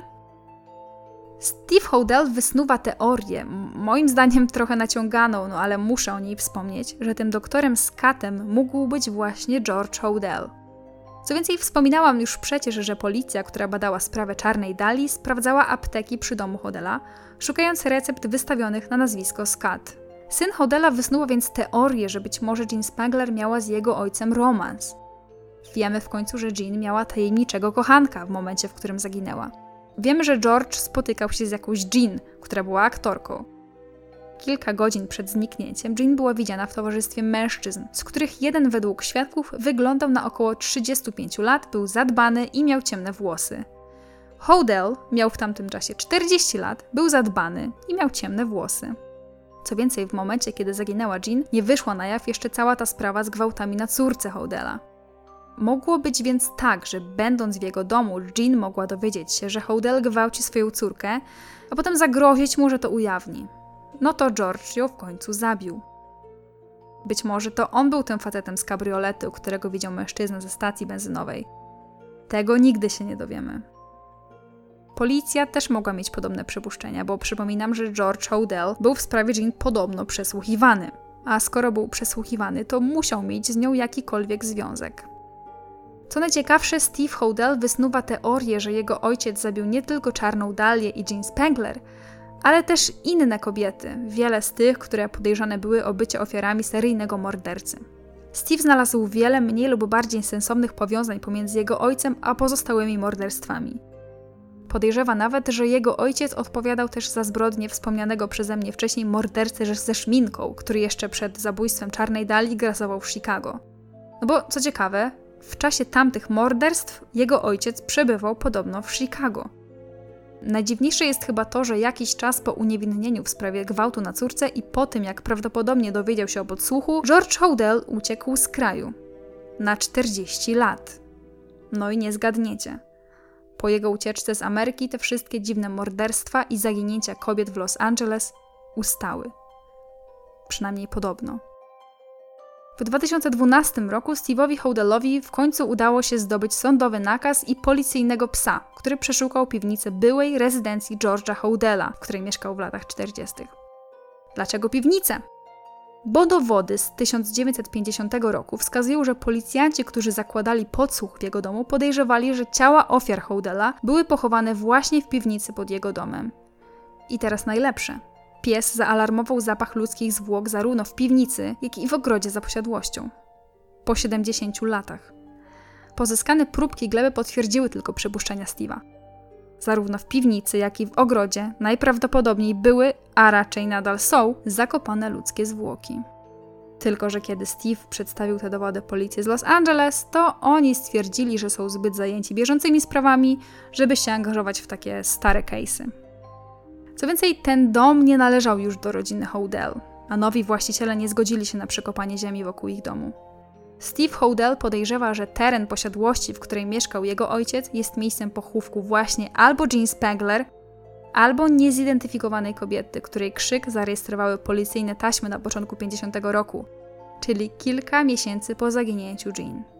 Steve Hodel wysnuwa teorię, moim zdaniem trochę naciąganą, no ale muszę o niej wspomnieć, że tym doktorem Skatem mógł być właśnie George Hodel. Co więcej, wspominałam już przecież, że policja, która badała sprawę czarnej dali, sprawdzała apteki przy domu Hodela, szukając recept wystawionych na nazwisko Scott. Syn Hodela wysnuł więc teorię, że być może Jean Spangler miała z jego ojcem romans. Wiemy w końcu, że Jean miała tajemniczego kochanka w momencie, w którym zaginęła. Wiemy, że George spotykał się z jakąś Jean, która była aktorką. Kilka godzin przed zniknięciem Jean była widziana w towarzystwie mężczyzn, z których jeden według świadków wyglądał na około 35 lat, był zadbany i miał ciemne włosy. Hodel miał w tamtym czasie 40 lat, był zadbany i miał ciemne włosy. Co więcej, w momencie, kiedy zaginęła Jean, nie wyszła na jaw jeszcze cała ta sprawa z gwałtami na córce Hodela. Mogło być więc tak, że będąc w jego domu, Jean mogła dowiedzieć się, że Hodel gwałci swoją córkę, a potem zagrozić mu, że to ujawni. No to George ją w końcu zabił. Być może to on był tym facetem z kabrioletu, którego widział mężczyzna ze stacji benzynowej. Tego nigdy się nie dowiemy. Policja też mogła mieć podobne przypuszczenia, bo przypominam, że George Hodel był w sprawie Jean podobno przesłuchiwany. A skoro był przesłuchiwany, to musiał mieć z nią jakikolwiek związek. Co najciekawsze, Steve Hodel wysnuwa teorię, że jego ojciec zabił nie tylko czarną Dalię i Jean Spangler, ale też inne kobiety, wiele z tych, które podejrzane były o bycie ofiarami seryjnego mordercy. Steve znalazł wiele mniej lub bardziej sensownych powiązań pomiędzy jego ojcem a pozostałymi morderstwami. Podejrzewa nawet, że jego ojciec odpowiadał też za zbrodnię wspomnianego przeze mnie wcześniej mordercy ze szminką, który jeszcze przed zabójstwem Czarnej Dali grasował w Chicago. No bo co ciekawe, w czasie tamtych morderstw jego ojciec przebywał podobno w Chicago. Najdziwniejsze jest chyba to, że jakiś czas po uniewinnieniu w sprawie gwałtu na córce i po tym, jak prawdopodobnie dowiedział się o podsłuchu, George Hodel uciekł z kraju. Na 40 lat. No i nie zgadniecie. Po jego ucieczce z Ameryki te wszystkie dziwne morderstwa i zaginięcia kobiet w Los Angeles ustały. Przynajmniej podobno. W 2012 roku Steve'owi Hodelowi w końcu udało się zdobyć sądowy nakaz i policyjnego psa, który przeszukał piwnicę byłej rezydencji George'a Hodela, w której mieszkał w latach 40. Dlaczego piwnicę? Bo dowody z 1950 roku wskazują, że policjanci, którzy zakładali podsłuch w jego domu, podejrzewali, że ciała ofiar Hodela były pochowane właśnie w piwnicy pod jego domem. I teraz najlepsze. Pies zaalarmował zapach ludzkich zwłok zarówno w piwnicy, jak i w ogrodzie za posiadłością. Po 70 latach. Pozyskane próbki gleby potwierdziły tylko przypuszczenia Steve'a. Zarówno w piwnicy, jak i w ogrodzie najprawdopodobniej były, a raczej nadal są, zakopane ludzkie zwłoki. Tylko, że kiedy Steve przedstawił te dowody policji z Los Angeles, to oni stwierdzili, że są zbyt zajęci bieżącymi sprawami, żeby się angażować w takie stare case'y. Co więcej, ten dom nie należał już do rodziny Hodel, a nowi właściciele nie zgodzili się na przekopanie ziemi wokół ich domu. Steve Hodel podejrzewa, że teren posiadłości, w której mieszkał jego ojciec, jest miejscem pochówku właśnie albo Jean Spangler, albo niezidentyfikowanej kobiety, której krzyk zarejestrowały policyjne taśmy na początku 50 roku, czyli kilka miesięcy po zaginięciu Jean.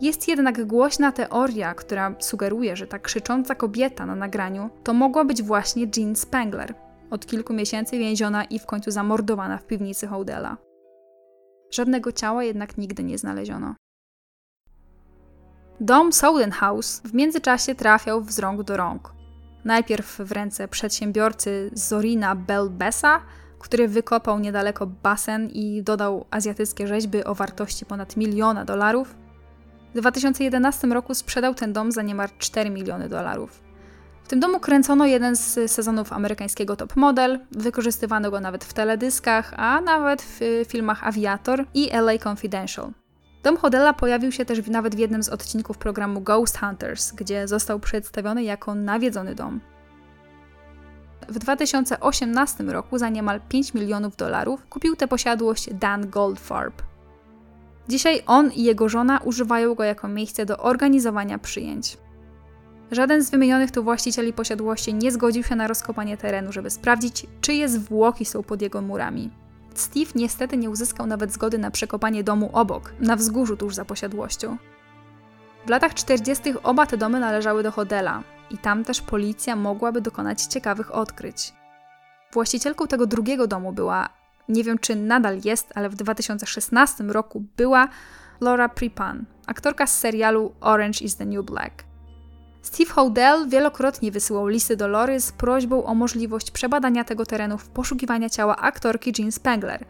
Jest jednak głośna teoria, która sugeruje, że ta krzycząca kobieta na nagraniu to mogła być właśnie Jean Spangler, od kilku miesięcy więziona i w końcu zamordowana w piwnicy Houdela. Żadnego ciała jednak nigdy nie znaleziono. Dom Souden House w międzyczasie trafiał z rąk do rąk. Najpierw w ręce przedsiębiorcy Zorina Belbesa, który wykopał niedaleko basen i dodał azjatyckie rzeźby o wartości ponad miliona dolarów, w 2011 roku sprzedał ten dom za niemal 4 miliony dolarów. W tym domu kręcono jeden z sezonów amerykańskiego Top Model, wykorzystywano go nawet w teledyskach, a nawet w filmach Aviator i LA Confidential. Dom Hodela pojawił się też nawet w jednym z odcinków programu Ghost Hunters, gdzie został przedstawiony jako nawiedzony dom. W 2018 roku za niemal 5 milionów dolarów kupił tę posiadłość Dan Goldfarb. Dzisiaj on i jego żona używają go jako miejsce do organizowania przyjęć. Żaden z wymienionych tu właścicieli posiadłości nie zgodził się na rozkopanie terenu, żeby sprawdzić, czyje zwłoki są pod jego murami. Steve niestety nie uzyskał nawet zgody na przekopanie domu obok, na wzgórzu tuż za posiadłością. W latach 40. oba te domy należały do Hodela i tam też policja mogłaby dokonać ciekawych odkryć. Właścicielką tego drugiego domu była, nie wiem czy nadal jest, ale w 2016 roku była Laura Prepon, aktorka z serialu Orange is the New Black. Steve Hodel wielokrotnie wysyłał listy do Lory z prośbą o możliwość przebadania tego terenu w poszukiwania ciała aktorki Jean Spengler.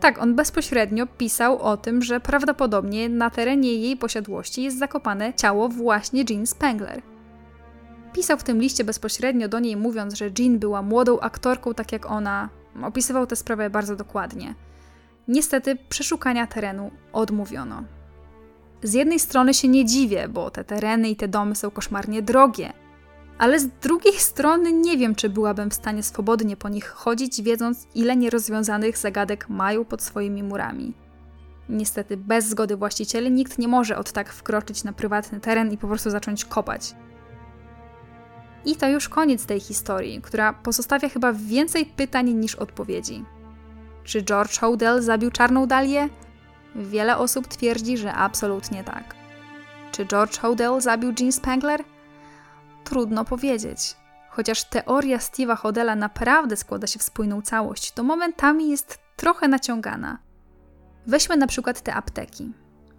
Tak, on bezpośrednio pisał o tym, że prawdopodobnie na terenie jej posiadłości jest zakopane ciało właśnie Jean Spengler. Pisał w tym liście bezpośrednio do niej, mówiąc, że Jean była młodą aktorką, tak jak ona. Opisywał tę sprawę bardzo dokładnie. Niestety przeszukania terenu odmówiono. Z jednej strony się nie dziwię, bo te tereny i te domy są koszmarnie drogie, ale z drugiej strony nie wiem, czy byłabym w stanie swobodnie po nich chodzić, wiedząc, ile nierozwiązanych zagadek mają pod swoimi murami. Niestety, bez zgody właścicieli nikt nie może od tak wkroczyć na prywatny teren i po prostu zacząć kopać. I to już koniec tej historii, która pozostawia chyba więcej pytań niż odpowiedzi. Czy George Hodel zabił czarną dalię? Wiele osób twierdzi, że absolutnie tak. Czy George Hodel zabił Jean Spangler? Trudno powiedzieć. Chociaż teoria Steve'a Hodela naprawdę składa się w spójną całość, to momentami jest trochę naciągana. Weźmy na przykład te apteki.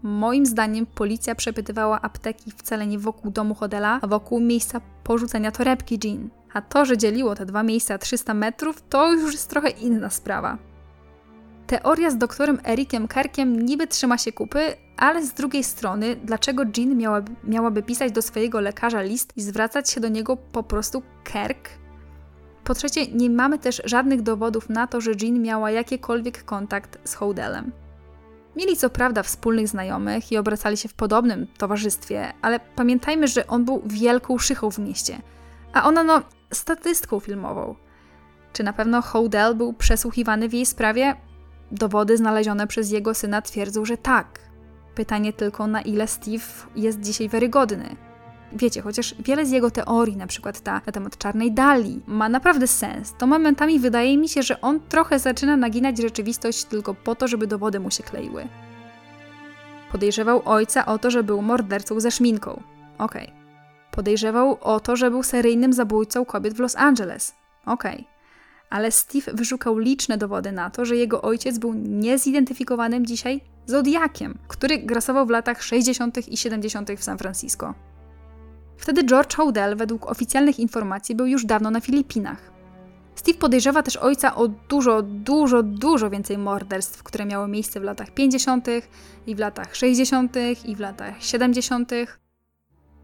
Moim zdaniem policja przepytywała apteki wcale nie wokół domu Hodela, a wokół miejsca porzucenia torebki Jean. A to, że dzieliło te dwa miejsca 300 metrów, to już jest trochę inna sprawa. Teoria z doktorem Erikiem Kerkiem niby trzyma się kupy, ale z drugiej strony, dlaczego Jean miałaby, miałaby pisać do swojego lekarza list i zwracać się do niego po prostu Kerk? Po trzecie, nie mamy też żadnych dowodów na to, że Jean miała jakikolwiek kontakt z Houdelem. Mieli co prawda wspólnych znajomych i obracali się w podobnym towarzystwie, ale pamiętajmy, że on był wielką szychą w mieście, a ona no statystką filmową. Czy na pewno Houdel był przesłuchiwany w jej sprawie? Dowody znalezione przez jego syna twierdzą, że tak. Pytanie tylko, na ile Steve jest dzisiaj wiarygodny. Wiecie, chociaż wiele z jego teorii, na przykład ta na temat czarnej dali, ma naprawdę sens, to momentami wydaje mi się, że on trochę zaczyna naginać rzeczywistość tylko po to, żeby dowody mu się kleiły. Podejrzewał ojca o to, że był mordercą ze szminką. Okej. Okay. Podejrzewał o to, że był seryjnym zabójcą kobiet w Los Angeles. Okej. Okay ale Steve wyszukał liczne dowody na to, że jego ojciec był niezidentyfikowanym dzisiaj Zodiakiem, który grasował w latach 60. i 70. w San Francisco. Wtedy George Houdel, według oficjalnych informacji, był już dawno na Filipinach. Steve podejrzewa też ojca o dużo, dużo, dużo więcej morderstw, które miały miejsce w latach 50. i w latach 60. i w latach 70.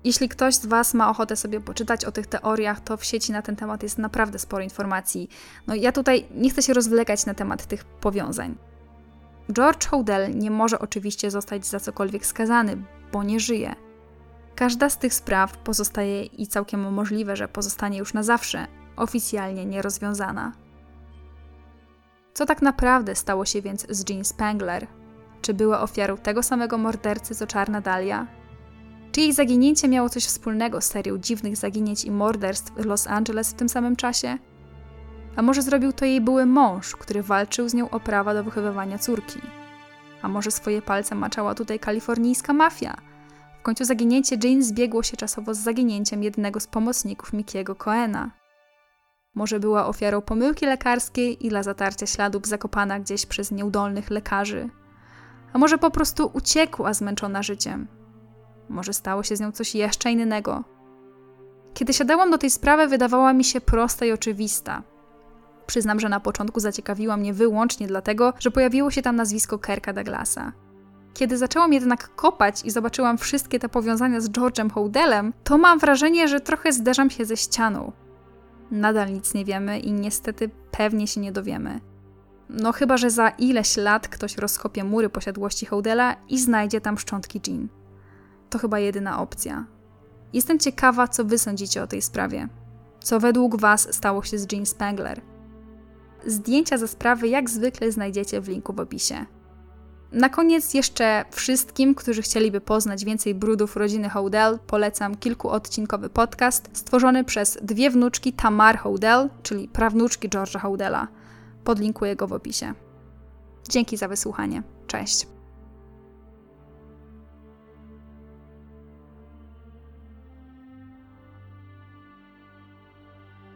Jeśli ktoś z Was ma ochotę sobie poczytać o tych teoriach, to w sieci na ten temat jest naprawdę sporo informacji. No ja tutaj nie chcę się rozwlekać na temat tych powiązań. George Houdel nie może oczywiście zostać za cokolwiek skazany, bo nie żyje. Każda z tych spraw pozostaje i całkiem możliwe, że pozostanie już na zawsze oficjalnie nierozwiązana. Co tak naprawdę stało się więc z Jean Spangler? Czy była ofiarą tego samego mordercy co Czarna Dalia? Czy jej zaginięcie miało coś wspólnego z serią dziwnych zaginięć i morderstw w Los Angeles w tym samym czasie? A może zrobił to jej były mąż, który walczył z nią o prawa do wychowywania córki? A może swoje palce maczała tutaj kalifornijska mafia? Końcu zaginięcie Jane zbiegło się czasowo z zaginięciem jednego z pomocników Mikiego Coena. Może była ofiarą pomyłki lekarskiej i dla zatarcia śladów zakopana gdzieś przez nieudolnych lekarzy. A może po prostu uciekła zmęczona życiem, może stało się z nią coś jeszcze innego. Kiedy siadałam do tej sprawy, wydawała mi się prosta i oczywista. Przyznam, że na początku zaciekawiła mnie wyłącznie dlatego, że pojawiło się tam nazwisko Kerka Douglasa. Kiedy zaczęłam jednak kopać i zobaczyłam wszystkie te powiązania z George'em Houdelem, to mam wrażenie, że trochę zderzam się ze ścianą. Nadal nic nie wiemy i niestety pewnie się nie dowiemy. No chyba, że za ileś lat ktoś rozkopie mury posiadłości Houdela i znajdzie tam szczątki Jean to chyba jedyna opcja. Jestem ciekawa, co wy sądzicie o tej sprawie. Co według was stało się z Jean Spangler? Zdjęcia ze sprawy jak zwykle znajdziecie w linku w opisie. Na koniec jeszcze wszystkim, którzy chcieliby poznać więcej brudów rodziny Houdel, polecam kilkuodcinkowy podcast stworzony przez dwie wnuczki Tamar Houdel, czyli prawnuczki George'a Houdela. Podlinkuję go w opisie. Dzięki za wysłuchanie. Cześć.